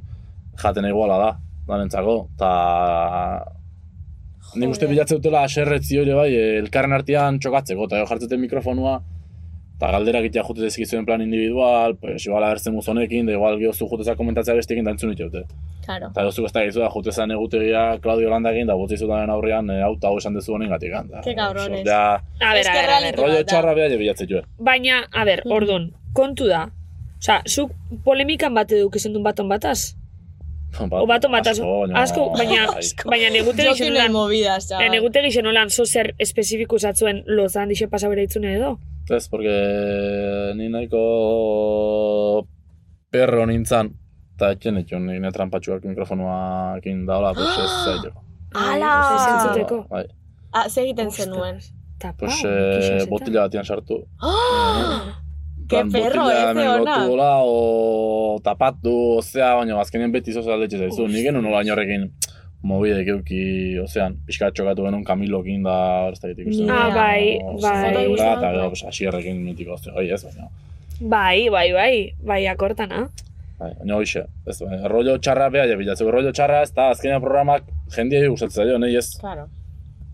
jaten iguala da, danentzako, eta Nik uste Joder. bilatze dutela aserretzi hori bai, elkarren artean txokatzeko, eta gero jartzeten mikrofonua, eta galdera egitea jute dezikizuen plan individual, pues igual agertzen muzonekin, da igual gehozu juteza komentatzea bestekin da entzun dute. Karo. Eta gehozu ez da gizu da jutezan egutegia Claudio Landakin, da botzi zutaren aurrean, eh, hau eta hau esan dezu honen gatik. Ke cabrones. Da, A ber, Ez a que ber, a ber. reality rollo txarra beha bilatzen joe. Baina, a ber, Mm. ordun, kontu da. Osa, zuk polemikan bat eduk izan duen baton bataz? O baton bataz? Asko, baina, baina negute Jokin gixen el olan, movidas, chaval. negute gixen olan, zo zer espezifiku zatzuen lozan dixe pasa bera itzune edo? Ez, porque ni nahiko perro nintzan, eta etxen etxon nire trampatxuak mikrofonuakin daola, pues ez zaiteko. Ala! Ez entzuteko. Bai, Ah, ze egiten zenuen. Tapa, pues eh, botila batian sartu. Ke perro, ona. lotu dola, o tapatu, ozea, baina azkenean beti zoza aldetxe zaizu. Nik genuen nola horrekin mobidek euki, ozean, pixka txokatu genuen Kamilokin da, ez da Ah, bai, O, bai. da, Bai. Eta gero, pues, asierrekin mitiko, ozea, oi ez, baina. Bai, bai, bai, bai, akortana. Bai, baina hoxe, ez, baina, rollo txarra beha jabilatzeko, rollo txarra ez da, azkenean programak jendiei gustatzen zaio, nahi ez. Claro.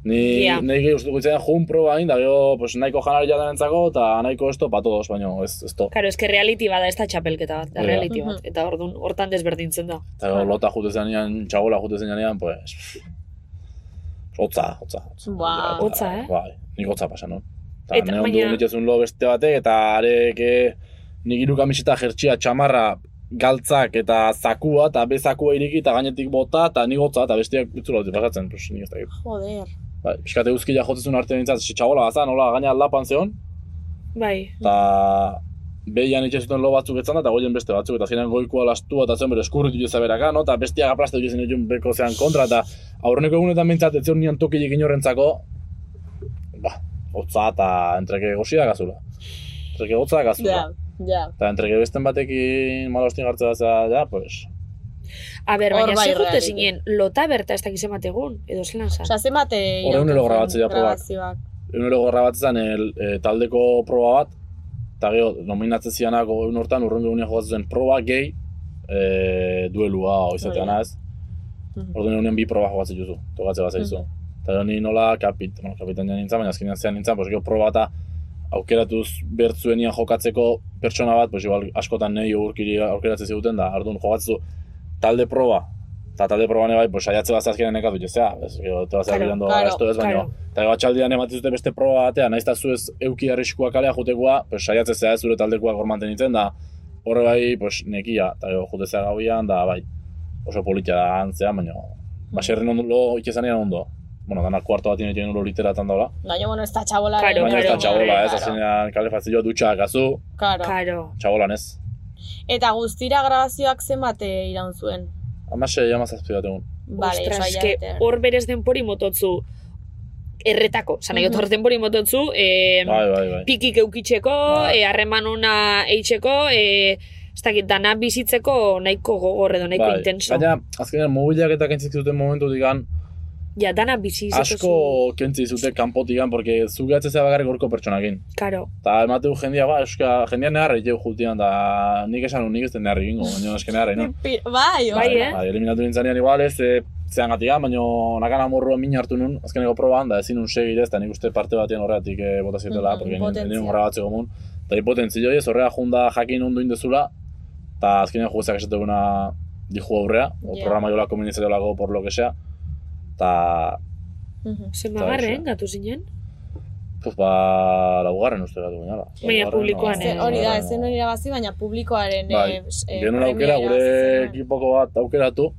Ni, Ja. nahi gehi gustatuko itzen jun proba egin, da gero, pues, nahiko janari jatenentzako, eta nahiko esto pa todos, baina ez, ez to. Karo, eske reality bada, ez da txapelketa bat, da Ja. reality bat. Eta ordun hortan desberdintzen da. Eta gero, lota jute zenean, txagola jute zenean, pues, hotza, hotza, hotza. Ba. Hotza, eh? Bai, nik hotza pasa, no? Eta, Eta ne ondu baina- nitezun lo beste batek, eta arek eh, nik iru kamiseta jertxia txamarra galtzak eta zakua, eta be zakua iriki, eta gainetik bota, eta nik hotza, eta bestiak bitzula dut pasatzen, pues, nik ez dakit. Joder. Bai, pixkate guzkia jotzezun arte nintzat, txagola bazan, hola, gaina aldapan zeon, Bai. eta behian itxe zuten lo batzuk etzan da, eta goien beste batzuk, eta ziren goikoa lastua, eta zen bere eskurritu jeza beraka, no? eta bestiak aplastu jezen egin beko zean kontra, eta aurreneko egunetan bintzat, ez zion nian tokilik inorrentzako, ba, hotza eta entreke goxia gazula. Entreke hotza gazula. Ja, ja. Eta entreke besten batekin malostin jartzea da, ja, pues, A ber, baina bai reality. zinen, lota berta ez dakiz emategun, edo zelan zan. Osa, zemate... Hor egunero grabatzea probak. grabazioak. egunero gorra bat zen el, e, taldeko proba bat, eta gero nominatzen zianako egun hortan urrengo egunean jokatzen zen proba gehi e, duelua oizatean ez. Mhm. Orduan egunean bi proba jokatzen duzu, tokatzen bat zaizu. Eta gero ni nola kapit, bueno, kapitania nintzen, baina azkenean zean nintzen, pues, gero proba eta aukeratuz bertzuenian jokatzeko pertsona bat, pues, igual askotan nahi urkiri aukeratzen ziguten, da, orduan jokatzen talde proba, eta talde proban bai, pues, saiatze bat azkenean nekatu jezea, ez, gero, te vas Claro, claro, claro, ez, baina, claro. eta gero atxaldian ematen zute beste proba batea, nahiz eta zu ez euki arriskua kalea jotekoa, pues, saiatze zea zure taldekoak hor mantenitzen, da, horre bai, pues, nekia, eta gero jute zea gauian, da, bai, oso politia da antzea, baina, baserrin ondo, lo ikezanean ondo. Bueno, dana kuarto bat egin lo literatan daula. Baina, bueno, ez da txabola. Claro, Baina ez da claro, txabola, ez, claro. azkenean kalefazio dutxa gazu, Claro. Karo. txabolan ez. Eta guztira grabazioak zenbate iraun zuen. Amasei, amazazpi bat egun. Vale, Ostras, eske hilabete. hor berez denpori mototzu erretako. Zan nahi hor denpori mototzu, eh, Bai, bai, bai. pikik eukitzeko, Bai. eh, harreman ona eitzeko, eh, ez dakit, dana bizitzeko nahiko gogor edo nahiko intenso. Baina, azkenean, mobilak eta kentzik zuten momentu digan, Ja, dana bizi izateko asko kentzi zute kanpotikan, porque zu gehatzea bakarrik gorko pertsonakin. Karo. Ta emateu jendia, ba, euska, jendia neharra iteu jutian, da nik esan nik ez den neharri gingo, baina eske neharri, no? Bai, Bai, eh? Bai, eliminatu nintzanean igual ez, e, zean gatigan, baina nakan amorrua min hartu nun, azkeneko proban, da ezin nun segir ez, da nik uste parte batean horregatik e, bota zietela, Mhm, porque potentzia. nire horra batzeko mun. Eta hipotentzio ez, horrea junda jakin ondo indezula, eta azkenean juezak esateguna dijo aurrea, o Ja. programa jola komunizatolako por lo que sea, eta, Zemagarren, gatu zinen? pues ba, laugarren uste gatu ginala. Baina Laugarren, publikoan, o- eh, Hori da, ez zen hori irabazi, baina publikoaren Bai, eh, eh, genuen aukera premia gure zenuen. ekipoko bat aukeratu,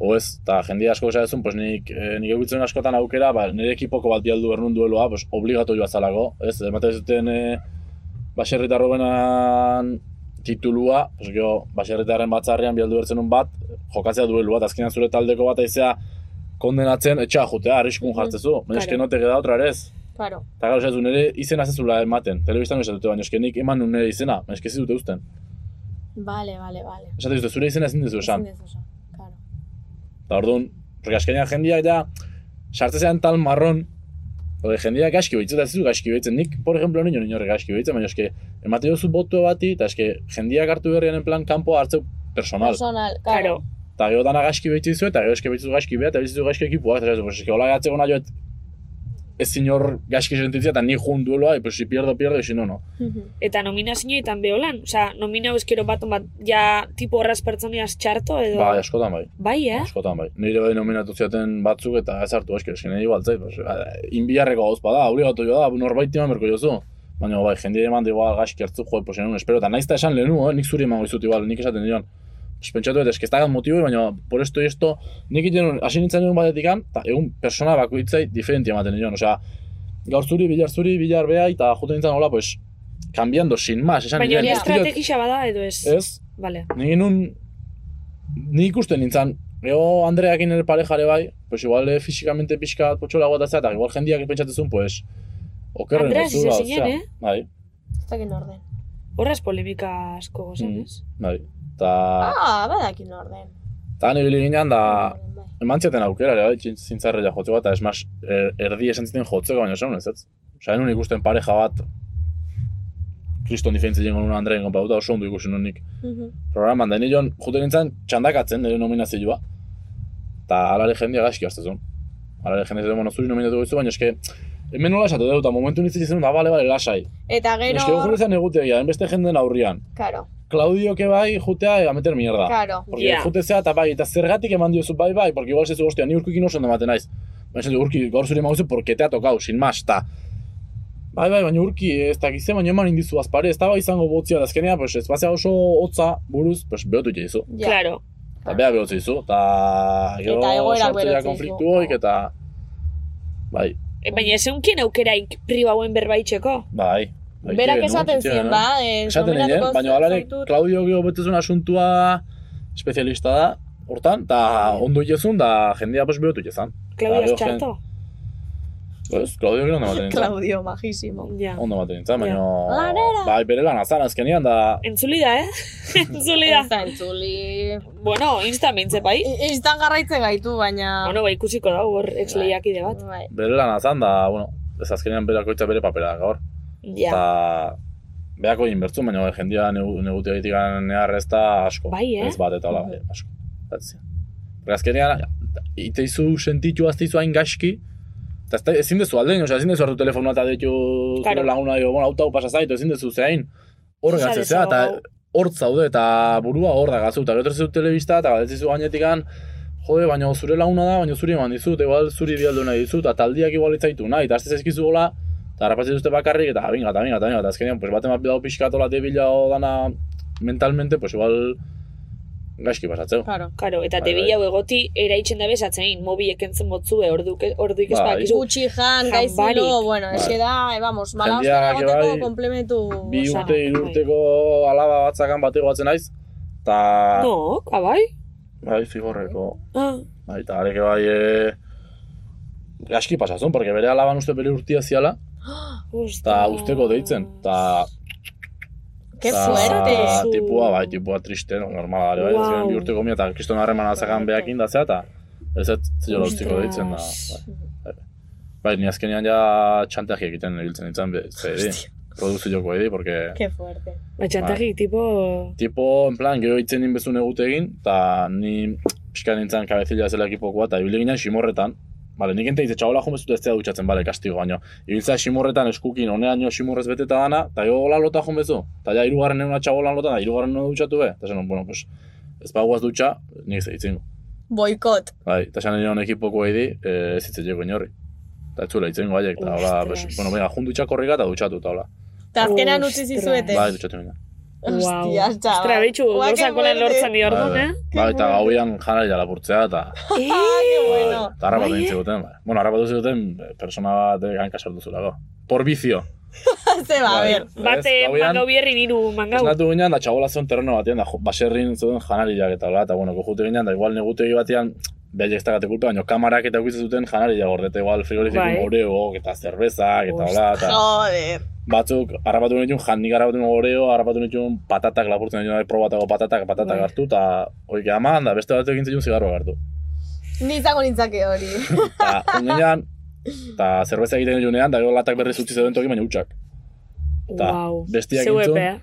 o ez, eta jende asko esan pues nik, eh, nik egutzen askotan aukera, ba, nire ekipoko bat bialdu ernun dueloa, pues, obligatu joa zalako, ez, ematen zuten e, baserritarro benan titulua, pues, gero, baserritarren batzarrian bialdu ertzen bat, jokatzea duelu bat, azkenean zure taldeko bat aizea kondenatzen, etxea jotea, arriskun jartzezu, baina eske Claro. no te queda otra ere ez. Claro. Eta gara, esatzen, nire izena zezula ematen, telebistan ez dute, baina eske nik eman nun nire izena, baina eske ez dute usten. Vale, vale, vale. Esaten dute, zure izena ezin duzu esan. Ezin dezu esan, claro. Eta orduan, porque azkenean jendia ja, sartzezean tal marron, Ode, jendia gaizki behitzen, eta ez du gaizki behitzen. Nik, por ejemplo, niño niño gaizki behitzen, baina eske, emate duzu botu bati, eta eske, jendiak hartu berrian en plan kanpo hartzeu personal. Personal, claro. Eta gero dana gaizki eta gero eske behitzu gaizki beha, eta behitzu gaizki ekipuak, eta pues, eske, hola gatzeko nahi ez zinor gaizki sentitzea, eta ni jun dueloa, y pues si pierdo, pierdo, y si no, no. Eta nominazioetan beholan, osea, nominau eskero bat bat, ja, tipo horraz pertsoniaz txarto edo... Bai, askotan bai. Bai, eh? Askotan bai. Nire bai nominatu ziaten batzuk eta ez hartu eski, eski nahi baltzait. Pues, eh, inbiarreko gauz bada, obligatu jo da, norbait eman berko jozu. Baina bai, jende eman da igual gaizki hartzu, jo, pues enun espero. Eta naizta esan lehenu, eh? nik zuri emango izut igual, nik esaten dion. Pues, pentsatu dut, eski ez dagat motibo, baina por esto y esto, nik iten hasi nintzen egun batetikan, eta egun persona bakoitzai diferenti ematen dion. Osea, gaur zuri, bilar zuri, bilar behai, eta joten nintzen hola, pues, cambiando sin más, esan Baina hori estrategisa bada edo ez? Ez, Vale. Ni nun, ni ikusten nintzen, Gero Andreakin ere parejare bai, pues igual eh, fisikamente pixka potxola guatatzea, eta igual jendiak pentsatzen pues, okerren Andreas gozula, izan zinen, eh? Bai, Ez dakit orden. Horraz polemika asko gozan, Mm. ez? bai. Ta, Ah, badakin orden. ta nibili ginen da, eman zieten aukera, ere, bai, zintzarrela jotzeko, eta esmas, er, erdi esan ziten jotzeko, baina esan ez, ez? Osa, enun ikusten pareja bat, kriston diferentzia jengo nuen Andreen konpauta, oso ondo ikusi nun nik. programan, da nion juten nintzen txandakatzen nire nominazioa. Eta alare jendia gaizki hartzen Alare jendia zuen, bueno, zuri nominatu goizu, baina eske, hemen nola esatu dut, eta momentu nintzen izan, da, bale, bale, lasai. Eta Eske, gero... gure zen egutegia, beste jenden aurrian. Claro, Claudio que bai, jutea, a meter mierda. claro. Porque Ja. jute zea, eta bai, eta zergatik eman diozu bai, bai, porque igual zezu, hostia, ni urkukin oso ondo ematen naiz. Baina du, urki, gaur zuri emaguzu, porque te ha tocado, sin más, eta... Bai, bai, baina urki, ez dakize, baina eman indizu azpare, ez da bai izango botzia, da azkenean, pues, ez bazea oso hotza buruz, pues, behotu dizu. Ja. Claro. Eta beha behotze dizu, eta gero Eta egoera sortzea berotze konfliktu hoik, eta... Bai, E, baina ez eukien aukeraik pribauen berbaitzeko. bai. Bai, Berak esaten zien, ba, eh, Esaten nominatuko nien, baina alare, zaitut. Claudio gero betezun asuntua espezialista da, hortan, eta ondo itezun, da jendea pues behotu itezan. Claudio gero txarto. Pues, Claudio gero ondo nintzen. Claudio, majísimo. Ja. Ondo ematen nintzen, baina... Lanera! Bai, bere lan azan azkenian, da... Entzuli da, eh? Entzuli da. Da entzuli... Bueno, insta mintze bai. I- Instan garraitzen gaitu, baina... Bueno, ba, ikusiko da, hor ex lehiakide bat. Bai. Bere lan azan, da, bueno, ez azkenean berakoitza bere papera da gaur. Ja. Eta... Beako egin bertzu, baina bai, jendia negu- negutea egitik nehar ez da asko. Bai, eh? Ez bat eta hola, bai, asko. Zatzia. Azkenean, iteizu sentitu azteizu hain gaizki, eta ezin dezu aldein, osea, ezin dezu hartu telefonua eta deitu Claro. laguna, dio, bueno, auto pasa zaitu, ezin dezu zehain, hor Osa gatzezea, eta hor zaude, eta burua hor da gazu, eta gero zu telebista, eta galdezizu gainetikan, jode, baina zure laguna da, baina zuri eman dizut, igual zuri bialdu nahi dizut, eta taldiak igual itzaitu nahi, eta azte zaizkizu gola, eta harrapatzen duzte bakarrik, eta binga, eta binga, eta binga, eta azkenean, pues, baten bat bidau pixkatola debila o dana mentalmente, pues igual gaizki pasatzeu. Claro. Karo, eta Bai, tebi hau egoti eraitzen da bezatzein, mobilek entzen motzue, orduik, orduik ez Bai. badakizu. Gutxi jan, gaizilo, bueno, Bai. eske da, eh, vamos, mala egoteko bai, komplementu... Bi urte, hiru urteko alaba batzakan bateko batzen naiz, eta... No, abai? Bai, zigorreko. Ah, Bai, eta areke bai, e... Gaski pasazun, porque bere alaban uste bere urtia ziala, eta usteko deitzen, eta... Ke fuerte! Tipua, bai, tipua triste, no, normala bai. Wow. Wow. Bi urteko mia, eta kriston harremana zakan behakin da zea, eta ez ez zio utziko ditzen da. Bai. bai, ni azkenean ja txantaji egiten ibiltzen nintzen, be, zedi. Produzioko edi, porque... Ke fuerte. Ba, txantajik, tipo... Tipo, en plan, gero itzen inbezun egute egin, eta ni pixka nintzen kabezila zela ekipokoa, eta ibile ginen simorretan, Bale, nik ente itze txabola jomez dut ez zea dutxatzen, bale, kastigo baino. Ibiltzea simorretan eskukin, honean simorrez beteta dana, eta gero gola lota jomezu. Eta ja, irugarren eguna txabolan lota, eta irugarren eguna dutxatu be. Eta zen, bueno, pues, ez bagoaz dutxa, nik ez ditzen. Boikot. Bai, eta esan nion ekipoko edi, eh, ez hitz jeko inorri. Eta ez zula itzen baiek, eta hola, pues, bueno, venga, jun dutxa korrika eta dutxatu, eta hola. Eta azkenan utzi Ostras. zizuete. Bai, dutxatu nina. Hostia, chaval. Ostra, bitxu, gauzakolen fuerte. lortzen di orduan, eh? Bai, eta gauian janari lapurtzea, eta... Ah, que bueno. Eta harrapatu nintzen duten, bai. Bueno, harrapatu zuten persona bat ganka sortu zulako. Por vicio. Ze ba, a Bai. ver. Bate, mangau bierri niru mangau. Esnatu ginean, da txabola zen terreno batean, da baserrin zuten janariak eta hola, eta bueno, kojute ginean, da igual negutegi batean, behaiek ez dagate kulpa, baina kamarak eta ukitzen zuten janaria gordete igual frigorifikun Bai. oreo, eta zerbezak, eta hola, eta Joder. Batzuk harrapatu nituen, jan nik harrapatu nituen oreo, harrapatu nituen patatak lapurtzen nituen, probatako patatak, patatak Bai. hartu, eta oike aman, da beste batzuk egin zigarroa hartu. Ni izango nintzake hori. Eta onginean, eta zerbeza egiten junean, da gero latak berriz utzi zeuden toki, baina utxak. Eta Wow. bestiak epea.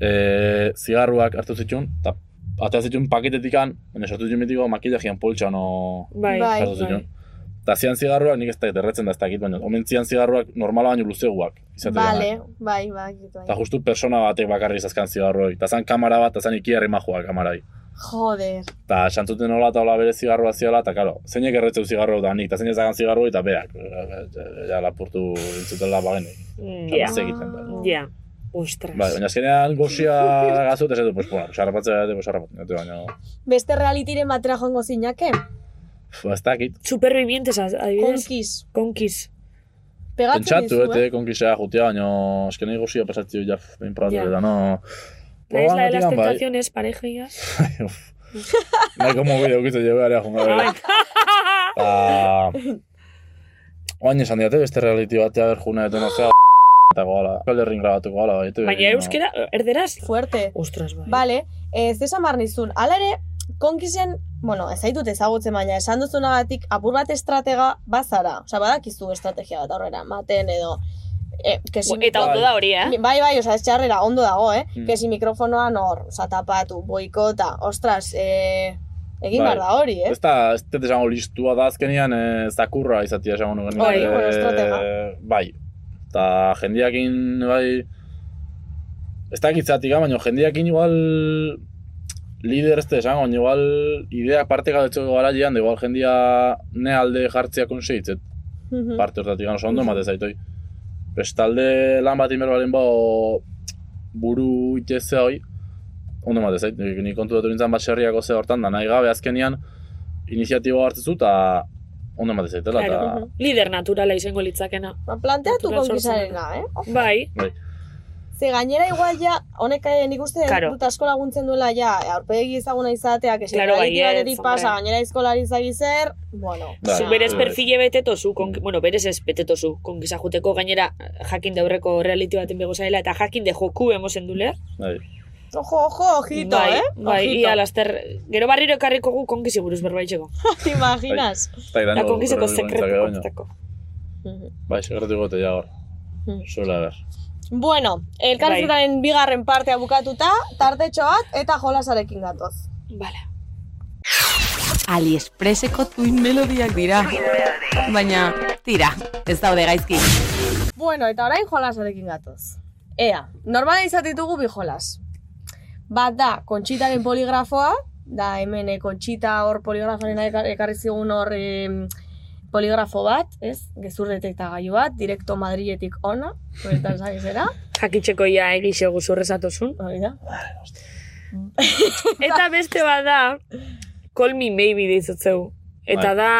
e, zigarruak hartu zituen, eta atea zituen paketetikan, baina sortu zituen mitiko makillajian poltsa no Bai, Bai. Eta zian zigarruak, nik ez da erretzen da ez dakit, baina omen zian zigarruak normala baino luzeguak. izaten Vale, bai, bai. bai. Eta justu persona batek bakarrik zazkan zigarruak. Eta zan kamara bat, eta zan iki herrimajua kamarai. Joder. Eta santzuten hola eta hola bere zigarroa ziala, eta karo, zeinek erretzeu zigarro da nik, eta zeinek zagan zigarro eta beak. Ja lapurtu intzutela bagenik. Mm, Eta Ja, da. ja. Ostras. Bai, baina azkenean gozia gazut, ez edu, pues, bueno, pues harrapatzea, pues harrapatzen, dute, baina, Beste realitiren batera joango zinake? Ba, ez dakit. Supervivientes, adibidez. Konkis. Konkis. Pegatzen Pentsatu, dizu, eh? ete, konkisea jutia, baina azkenean gozia pasatzio, ja, behin probatu, Ja. eta no... La isla de las bai. tentaciones, parejas. Nahi como bide ukitzen jo behar jonga behar. Eta... Oain esan diate beste reality batea ber juna eto nozea eta goala. Kalderrin grabatuko goala. Baitu, Baina euskera, erderaz? Fuerte. Ostras, bai. Vale, ez esan bar nizun. Hala ere, konkisen, bueno, ez zaitut ezagutzen baina esan duzunagatik apur bat estratega bazara. Osea, badakizu estrategia bat aurrera, maten edo... E, kesi, Eta ondo da hori, eh? Bai, bai, osea, ez txarrera, ondo dago, eh? Mm. Kesi mikrofonoa nor, osea, tapatu, boikota, ostras, eh, egin Bai. da hori, eh? Ez da, ez dut esango listua da azkenian eh, zakurra izatia esango. Bai, Eh, bueno, estratega. Bai. Eta jendiakin, bai... Ez dakit zatik, baina jendiakin igual lider ez esango, baina igual idea parte gabetzeko gara jian, da igual jendia ne alde jartzea konseitzet. Mhm. parte hortatik gano ondo emate zaitoi. Bestalde lan bat inberbalen bau buru itezea hoi, ondo emate zait, nik, kontu dut nintzen baserriako ze hortan, da nahi gabe azkenian iniziatiboa hartzezu eta ondo emate zaitela, Claro. Lider naturala izango litzakena. Ba, planteatu Natural konkisarena, eh? Bai. Ze gainera igual ja, honek eh, nik uste Claro. dut asko laguntzen duela ja, aurpegi ezaguna izatea, que Claro, baietz, batetik hombre. pasa, gainera izkolari zagi zer, bueno. Bai, Zu berez bai. perfile betetozu, kon, bueno, berez ez betetozu, konkisa juteko gainera jakin de aurreko reality baten bego zaila, eta jakin de joku emozen dule. bai. Ojo, ojo, ojito, bai, eh? Bai, Ojito. ia laster, gero barriro ekarriko gu konkisi buruz berbaitxeko. ¿Te imaginas? Ez da Da konkiseko sekretu kontako. Bai, sekretu gote ja hor. Hmm. Suele haber. Bueno, elkarrizketaren bigarren partea bukatuta, tartetxo bat eta jolasarekin gatoz. Vale. AliExpresseko tuin melodiak dira. Baina, tira, ez daude gaizki. Bueno, eta orain jolasarekin gatoz. Ea, normala izatitugu bi jolas. Bat da, kontxitaren poligrafoa, da hemen eh, kontxita hor poligrafoaren ekar- ekarri zigun hor em, poligrafo bat, ez? Gezur detektagailu bat, direkto Madriletik ona, horretan zara. Jakitxeko ia egixo guzurrezatozun. Hori da. Eta beste bat da, call me maybe deizotzeu. Eta Bai. da,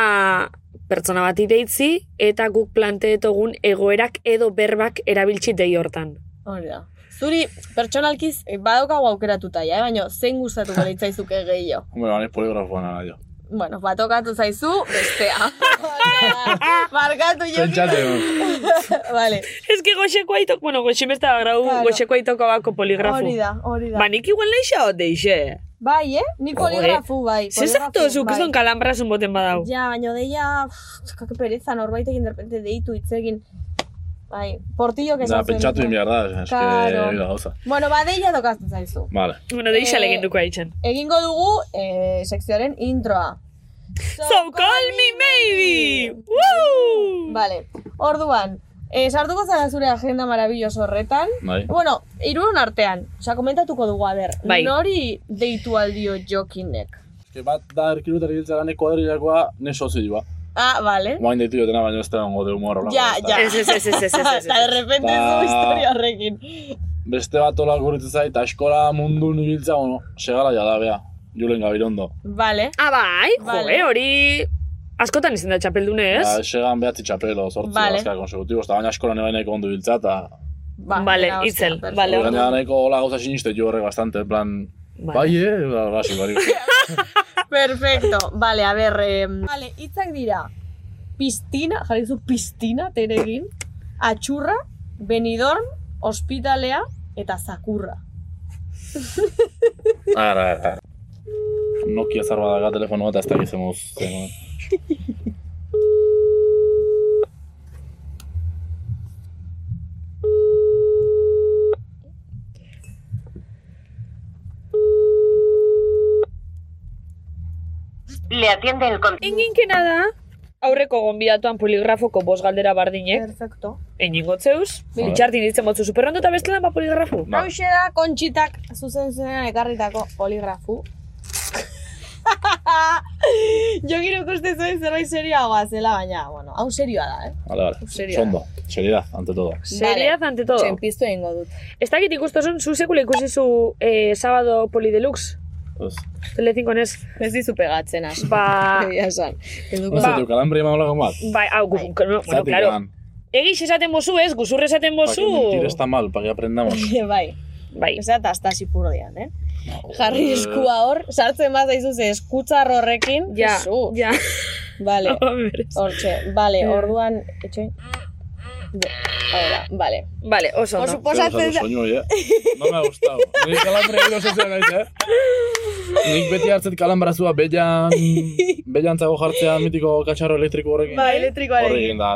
pertsona bat ideitzi, eta guk planteetogun egoerak edo berbak erabiltzi dei hortan. Hori da. Zuri, pertsonalkiz, eh, badaukagu aukeratuta, ja, eh? baina zein gustatu galitzaizuke gehiago. Hombre, bani poligrafoan ara jo. Bueno, batokatu zaizu, bestea. Markatu jo. Pentsatzen. vale. Ez que goxeko aitok, bueno, goxe besta grau, Claro. goxeko aitoko bako poligrafu. Hori da, hori da. Ba, nik igual leixa hot deixe. Bai, eh? Ni poligrafu, bai. Zezaktu poligrafu, zuk, ez bai. don kalambrasun boten badau. Ja, baina deia, uff, kake pereza, norbaitekin derpente deitu hitzegin. Bai, portillo que Da, esan pentsatu zen. inbiar da, eske, Claro. gauza. Bueno, ba, deia dokaztu zaizu. Vale. Bueno, deixa Eh, legin duko aitzen. Egingo dugu eh, sekzioaren introa. So call me maybe! Woo! Vale, orduan, eh, sartuko zara zure agenda marabilloso horretan. Bai. Bueno, irun artean, osea, komentatuko dugu, a ber, Bai. nori deitu aldio jokinek? Eske bat da erkirutar giltza gane kuadrilakoa ne sozioa. Ah, vale. Guain deitu jotena, baina ez da ongo de humor. Ja, ja. Ez, ez, ez, ez, ez, ez. Eta de repente zu historia horrekin. Beste bat hola guritzen zait, eta eskola mundu nibiltza, bueno, segala jada, bea. Julen gabirondo. Vale. Ah, bai, Vale. joe, hori... Askotan izan da txapeldune, ez? Ba, segan behatzi txapelo, sortzi Vale. vale. konsekutibos, eta baina eskola nire nahiko ondo biltza, eta... Ba, Vale, itzel, vale. Gaina nahiko hola gauza siniste jo horrek bastante, en plan... Vale. Bai, eh? Ba, basi, bari. Perfecto. Vale, a ver, eh, vale, hitzak dira. Piztina, jarri zu piztina teregin, atxurra, benidorm, ospitalea eta zakurra. Ara, ara, ara. Nokia zarba daga telefono bat, ez da gizemuz. Le atiende el con... Inginkena da, aurreko gonbidatuan poligrafoko bos galdera bardinek, Perfecto. Einingotzeuz, itxartin ditzen motzu superrondo eta bestelan ba poligrafu. Ba. Hauxe da kontxitak zuzen zenean ekarritako poligrafu. Jo gero ikuste zuen zerbait serioagoa zela, baina, bueno, hau serioa da, eh? Vale, vale. Serioa. Sondo. Seriedad, ante todo. Seriaz ante todo. Txenpiztu egingo dut. Ez dakit ikustosun, zu sekula ikusi zu eh, sábado polideluxe, Pues, telecinco nes. Ez dizu pegatzen, az. Ba, Egia esan. No Ba. sé, tu calambri ma hola bat. bai, hau, gu, no, bueno, claro. Egix esaten bozu ez, guzurre esaten Pa bozu. que mentir está mal, pa que aprendamos. bai. Bai, Osea, eta astasi purdian, eh? Jarri eskua hor, sartzen bat daizu ze eskutzar horrekin. ja, ja. Vale, hortxe, vale, orduan, etxoin. Ahora, vale. Vale, oso Por ondo. suposatzen da... Soñu, eh? No me ha gustado. Ni calambri egin oso zen naiz, eh? Nik beti hartzet kalambrazua bellan... Bellan zago jartzea mitiko katxarro elektriko horrekin. Bai, elektrikoarekin. Horrekin da,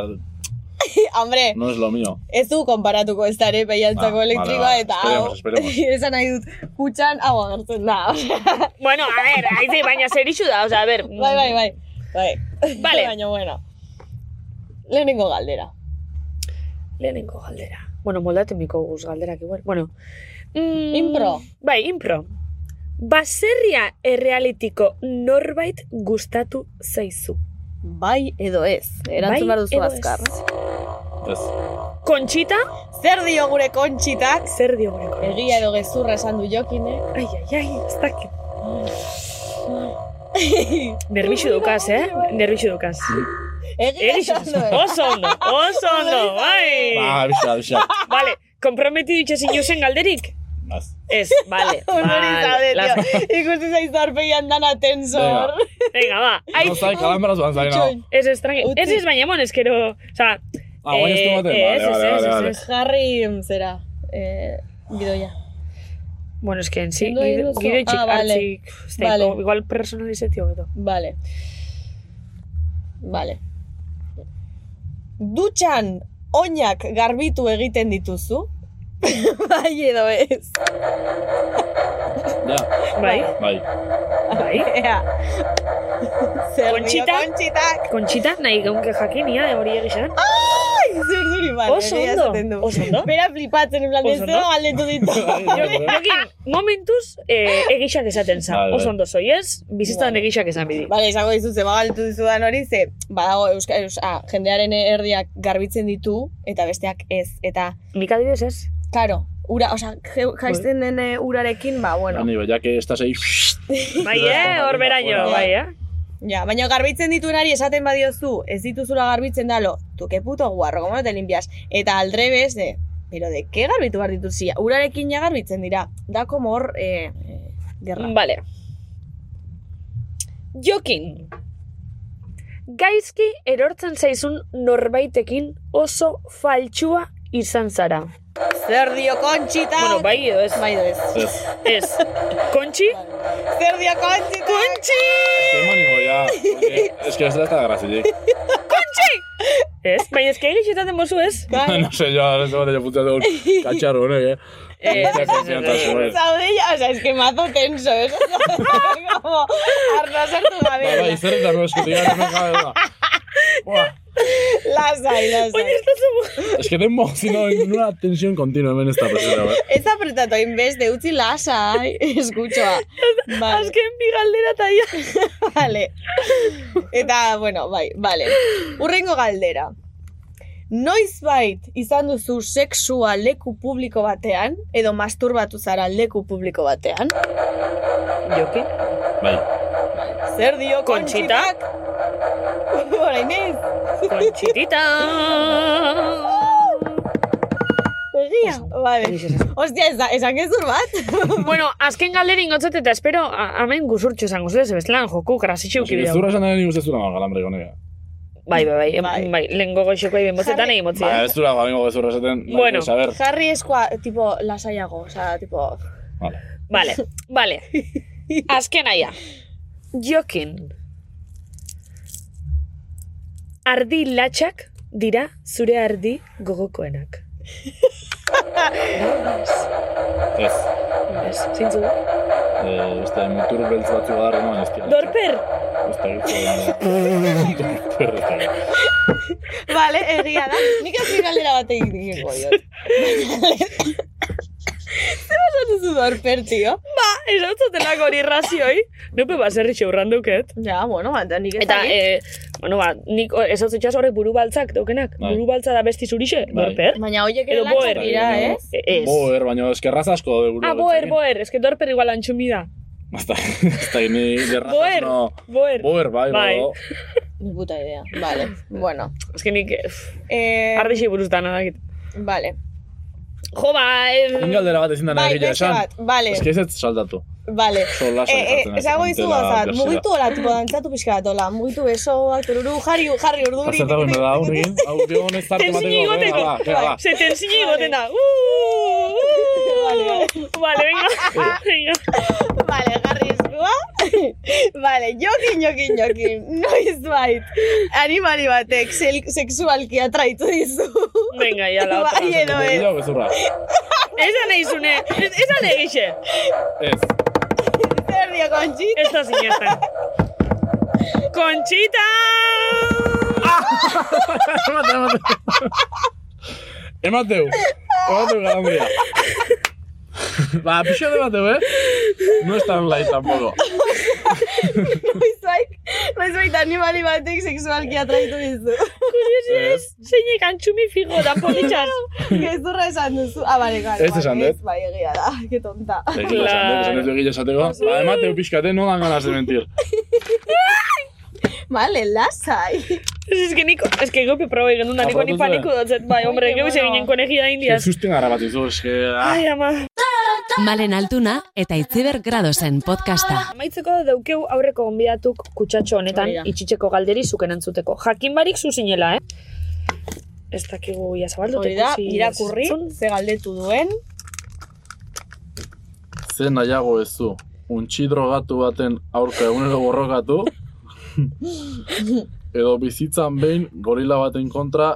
Hombre, no es lo mío. ez du konparatuko ez dare behiantzako Ah, vale, elektrikoa vale. eta hau. Esan nahi dut, kutxan hau agertzen da. Bueno, a ver, aize, baina zer isu da, osea, a ver. bai, bai, bai. Bai. Vale. Baina, bueno. Lehenengo galdera. Lehenengo galdera. Bueno, moldaten miko guz galderak igual. Bueno. Mm, Impro. Bai, impro. Baserria errealitiko norbait gustatu zaizu. Bai edo ez. Erantzun Bai duzu azkar. Ez. Kontxita, Zer dio gure kontxitak? zer dio gure kontxita? Egia edo gezurra esan du jokinek. Ai, ai, ai, ez dakit. Nerbixu dukaz, eh? Nerbixu dukaz. Egia oso ondo, oso ondo, bai. Ba, bixa, bixa. Vale, komprometi ditxe zinuzen galderik? Az. Ez, vale, zaude, vale. tio. lasai. Ikusi zaizu arpegian dana tensor. Venga, ba. Ai, No zai kalambrazuan zai, no. Itxoin. ez ez, tranqui. Utzi. Ez ez, baina mon, eskero, oza... Ah, guain ez du baten? Eh, ez, Vale, ez, ez, ez. Jarri, mm, zera, eh, gidoia. Bueno, es que en sí, gide txik Ah, vale. hartzik, ez da, Vale. igual personalizetio beto. Vale. Vale. Dutxan oinak garbitu egiten dituzu? bai edo ez. Ja, Bai, bai. bai. Ea. Zer dio Kontxita? kontxitak? Kontxita, nahi geunke jakinia, eh, hori egizan. Ai, zer zuri bale, Oso ondo, oso ondo. Bera flipatzen, en plan, ez zego galdetu ditu. Jokin, momentuz, eh, egixak esaten za. Bai, bai. Oso ondo zoi ez, bizitzan Bai. egixak esan bidi. Bale, esango dizu, ze galdetu dizudan hori, ze, badago, euska, eus, ah, jendearen erdiak garbitzen ditu, eta besteak ez. Eta, Nik adibidez ez. karo, ura, je- jaisten den eh, urarekin, ba, bueno. Ani, bai, que estás ahí... Bai, eh, hor beraino, bai, eh. Ja, baina garbitzen dituenari esaten badiozu, ez dituzula garbitzen dalo, tu que puto guarro, como no te limpias? Eta aldrebes, de, pero de qué garbitu behar dituzia? Urarekin ja garbitzen dira. Da como hor, eh, eh, gerra. Vale. Jokin. Gaizki erortzen zaizun norbaitekin oso faltsua izan zara. Zer dio kontxita? Bueno, bai edo ez. Bai edo ez. Ez. Ez. Kontxi? Zer dio kontxita? Kontxi! Es que ez da ez da grazitik. Kontxi! Ez, baina ez que egitxetaten bozu ez? no sé, yo, ez da bat puta dugu katxarro, honek, eh? Ez, ez, ez, ez, ez. Zaude ya, o sea, es que mazo tenso, ¿eh? Como, arna sartu Ba, bai, gabe. zer eta no, eskutik gara, no cabe duda. Buah, Lasai, lasai. Ez da zu... Es que tengo, sino, en una tensión continua hemen ez da presera, eh? Ez apretatu inbez de utzi lasai, eskutxoa. Vale, Azken bi galdera eta ja. vale. Eta, bueno, bai, vale. Urrengo galdera. Noiz bait izan duzu sexua leku publiko batean, edo masturbatu zara leku publiko batean? Jokin? Bai. Zer dio Kontxita? kontxitak? Orain ez? Kontxitita! Egia? Vale. Ostia, eza, esan gezur bat? bueno, azken galdera ingotzat eta espero hemen guzurtxo esango zure, zebestelan joku grasitxu Osi, kibideu. Zura esan da nik uste zura mal galambre gonega. Bai, bai, bai, Bai. bai, lehen gogoixoko egin botzetan egin botzi. Ba, ez zura gamingo gezurra esaten. bai, Bueno. A ver, Jarri eskoa, tipo, lasaiago, osea, tipo... vale. Vale, vale. Azken aia. Jokin. Ardi latxak dira zure ardi gogokoenak. Ez. Ez, zintzu da? Eh, Beste mutur beltz batzu gara, no, ez dira. Dorper! Ez da gitu. Dorper, ez da. Vale, egia da. Nik ez galdera bat egin digingo, jo. Zer esan duzu dorper, tio? Ba, esautzatelak hori razioi. Nupe baserri xeurran duket. Ja, bueno, eta nik ez Eta, dakit. eh, bueno, ba, nik esautzetxas horrek buru baltzak daukenak. Bai. Buru baltza da besti zurixe, Bai. dorper. Baina hoiek ere lantzak boer. dira, Baina, ez? E- Ez. Boer, baina eskerraz asko daude gure. Ah, boer, boer, eske dorper igual antxumi da. Basta, ez da, ni derrazas Boer, no. boer. Boer, bai, Bai. bai. Ni puta idea. Vale, bueno. Eske nik, eh, Eh, ardixi buruz da nadakit. vale. Jo, ba, ez... Ingaldera bat ezin da Bai, beste esan. bat, vale. Ez que ez ez saldatu. Vale. So lasa Eh, eh, gozat, berzela. mugitu hola, tipo, dantzatu pixka bat, hola, mugitu besoak, tururu, jarri, jarri, urduri. Pasata gure da, aurrekin. Hau, bion ez zartu mateko. va, venga, va. Se tensini da. Uh, uh. Vale, vale. Vale, venga. venga. Vale, jarri eskua. vale, jokin, jokin, jokin. Noiz bait. Animali batek sexualki atraitu dizu. Venga, ya la otra. Bai. Gehiago gezurra. Esan nahi zune, ez- esan egixe. Ez. Zer dio, kontxi? Ez da sinesten. Conchita! Emate, emate. Emateu. Emateu galambria. Ba, pixo de bateu, eh? No es tan light tampoco. Noiz bait, noiz bait animali batek sexualki atraitu dizu. Ez. Zeinek antxumi figo da politxas. Gezurra esan duzu. Ah, bale, claro. Ez esan dut. Bai, egia da. Que tonta. Egia esan dut, esan dut egia esateko. Ba, emateu pixkate, no dan ganas de mentir. Vale, lasai. Ez que niko, ez que gope proba egin da, niko ni Aprobatu paniku dotzet, bai, hombre, geu bueno. egin konejia da indiaz. susten gara bat izu, eske... Ah, Ai, ama. Malen Altuna eta Itziber Gradosen podcasta. Amaitzeko daukeu aurreko gonbidatuk kutsatxo honetan itxitzeko galderi zuken entzuteko. Jakin barik zuzinela, eh? Ez dakigu ia zabalduteko. Hori da, irakurri, ze galdetu duen. Ze nahiago ez du. Untxi drogatu baten aurka egunero borrokatu. edo bizitzan behin gorila baten kontra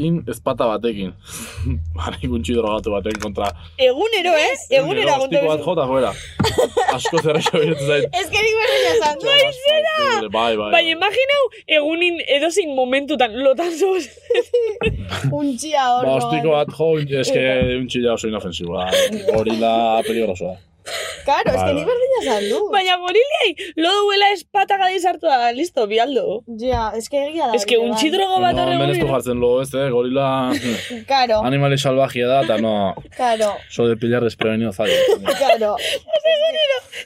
in ezpata batekin. Barik untxi drogatu baten kontra. Egunero, eh? Egunero agontu Ostiko bat jota fuera. Asko zerrexo biretu zait. Ez que nik berdina esan. Bai, bai, bai. Baina imaginau, egunin edozin momentutan lotan zoz. Untxia hor. Ba, ostiko bat jo, eske untxi ja oso inofensiboa. Gorila peligrosoa. Claro, ez bai. berdina esan du. Baina goriliai, lo duela espata gadi sartu da, listo, bialdo. Ja, ez que egia da. Ez que hori, untxi bai. drogo bat No, hemen ez du horregun. jartzen lo, ez, eh? Gorila Claro, animale salvajea da, eta no, claro, so de pillar desprevenido zaio. claro.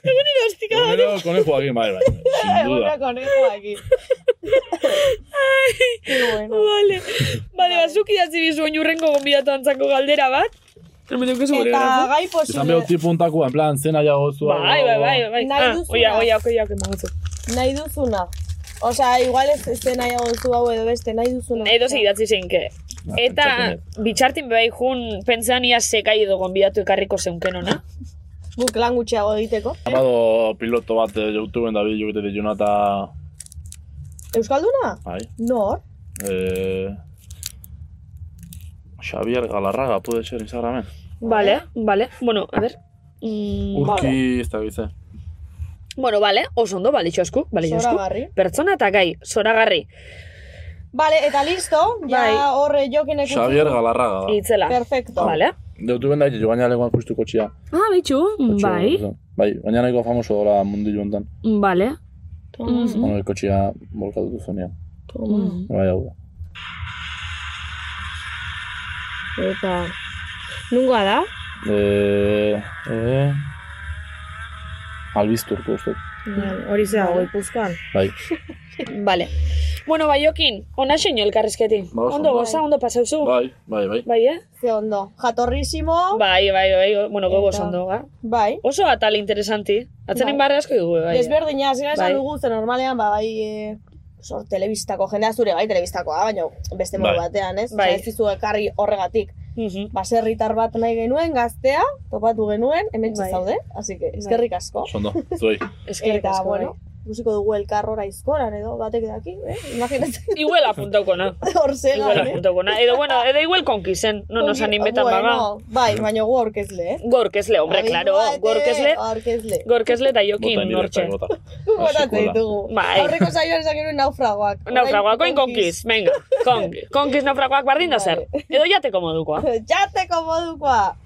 Egunero, ostika da. Primero conejoakin, bai, bai. Sin duda. conejo aquí. Qué bueno. Vale, vale, bazuk idatzi bizu oinurrengo gonbidatu antzako galdera bat. Hemen dukezu Eta bolígrafo. gai Izan posible. behar tipuntakoa, en plan, zen nahiago zu. Bai, bai, bai, bai. Nahi Ah, duzuna. oia, oia, oia, oia, oia, Nahi duzuna. Osea, igual ez ez nahiago duzu hau edo beste, nahi duzuna. Nahi dozi idatzi zeinke. Eta bitxartin bebai jun pentsan ia sekai edo gonbidatu ekarriko zeunken ona. Guk lan gutxiago egiteko. Amado piloto bat eh, YouTubeen da bi jugite dituna eta... Euskalduna? Bai. Nor? Eh... Xavier Galarraga, puede ser Instagramen. Vale, vale. Bueno, a ver. Mm, vale. Urki, ez da bize. Bueno, vale, oso ondo, bale txosku, bale txosku. Pertsona eta gai, zoragarri. Vale, eta listo, ja Bai. horre jokinek Xavier Galarraga da. Itzela. Perfecto. Vale. YouTubeen da ditu, baina legoan justu kotxia. Ah, bitxu, bai. Bai, baina nahiko famoso dola mundilu hontan. vale. Mm. Bueno, kotxia bolkatu duzunean. Mm. Bai, hau da. Eta... Nungoa da? Eh... Eh... Albizturko uste. Hori zea, goi puzkoan. Bai. Vale. Bueno, bai, jokin, ona xeño elkarrizketi. Ba, Ondo goza, ondo pasauzu. Bai, bai, bai. Bai, eh? Ze ondo. Jatorrisimo. Bai, bai, bai, bueno, gogoz Eta- ondo, ga. Bai. Oso atal interesanti. Atzenen Bai. barra asko dugu, bai. Desberdina, zera esan Bai. dugu, ze normalean, ba, bai, e, sor, telebistako jendea zure, bai, telebistakoa, baina beste modu Bai. batean, ez? Bai. Bai. Ez dizu ekarri horregatik. Mhm. Baserritar bat nahi genuen, gaztea, topatu genuen, hemen Bai. zaude, así que, eskerrik asko. Oso ondo, zuei. Eskerrik Eta, asko, bueno, ikusiko dugu elkarrora izkoran edo batek daki, eh? Imaginatzen, bai. Igual apuntauko na. hor zelan, Igual eh? apuntauko na. Edo, bueno, edo igual konkisen. No nos animetan baga. bueno, Bai, baina gu aurkezle, eh? Gorkezle, hombre, claro. Gorkezle, Aurkezle. gorkezle eta jokin Bota nortxe. indirektak, bota. Botatzen Hasiko da. ditugu. Bai. Aurreko saioan esan genuen naufragoak. Naufragoak, oin konkiz, venga, konkiz. Konkiz naufragoak bardin da zer. Edo jateko modukoa. Jateko modukoa.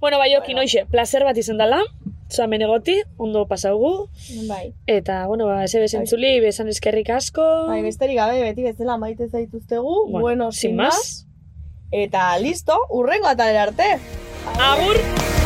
Bueno, bai, jokin, oixe, placer bat izan dela. Zamen egoti, ondo pasaugu. Bai. Eta, bueno, ba, ese bezentzuli, besan eskerrik asko. Bai, besterik gabe, beti bezala maite zaituztegu. Bueno, Bueno, sin más. más. Eta listo, urrengo atalera arte. Agur! Denok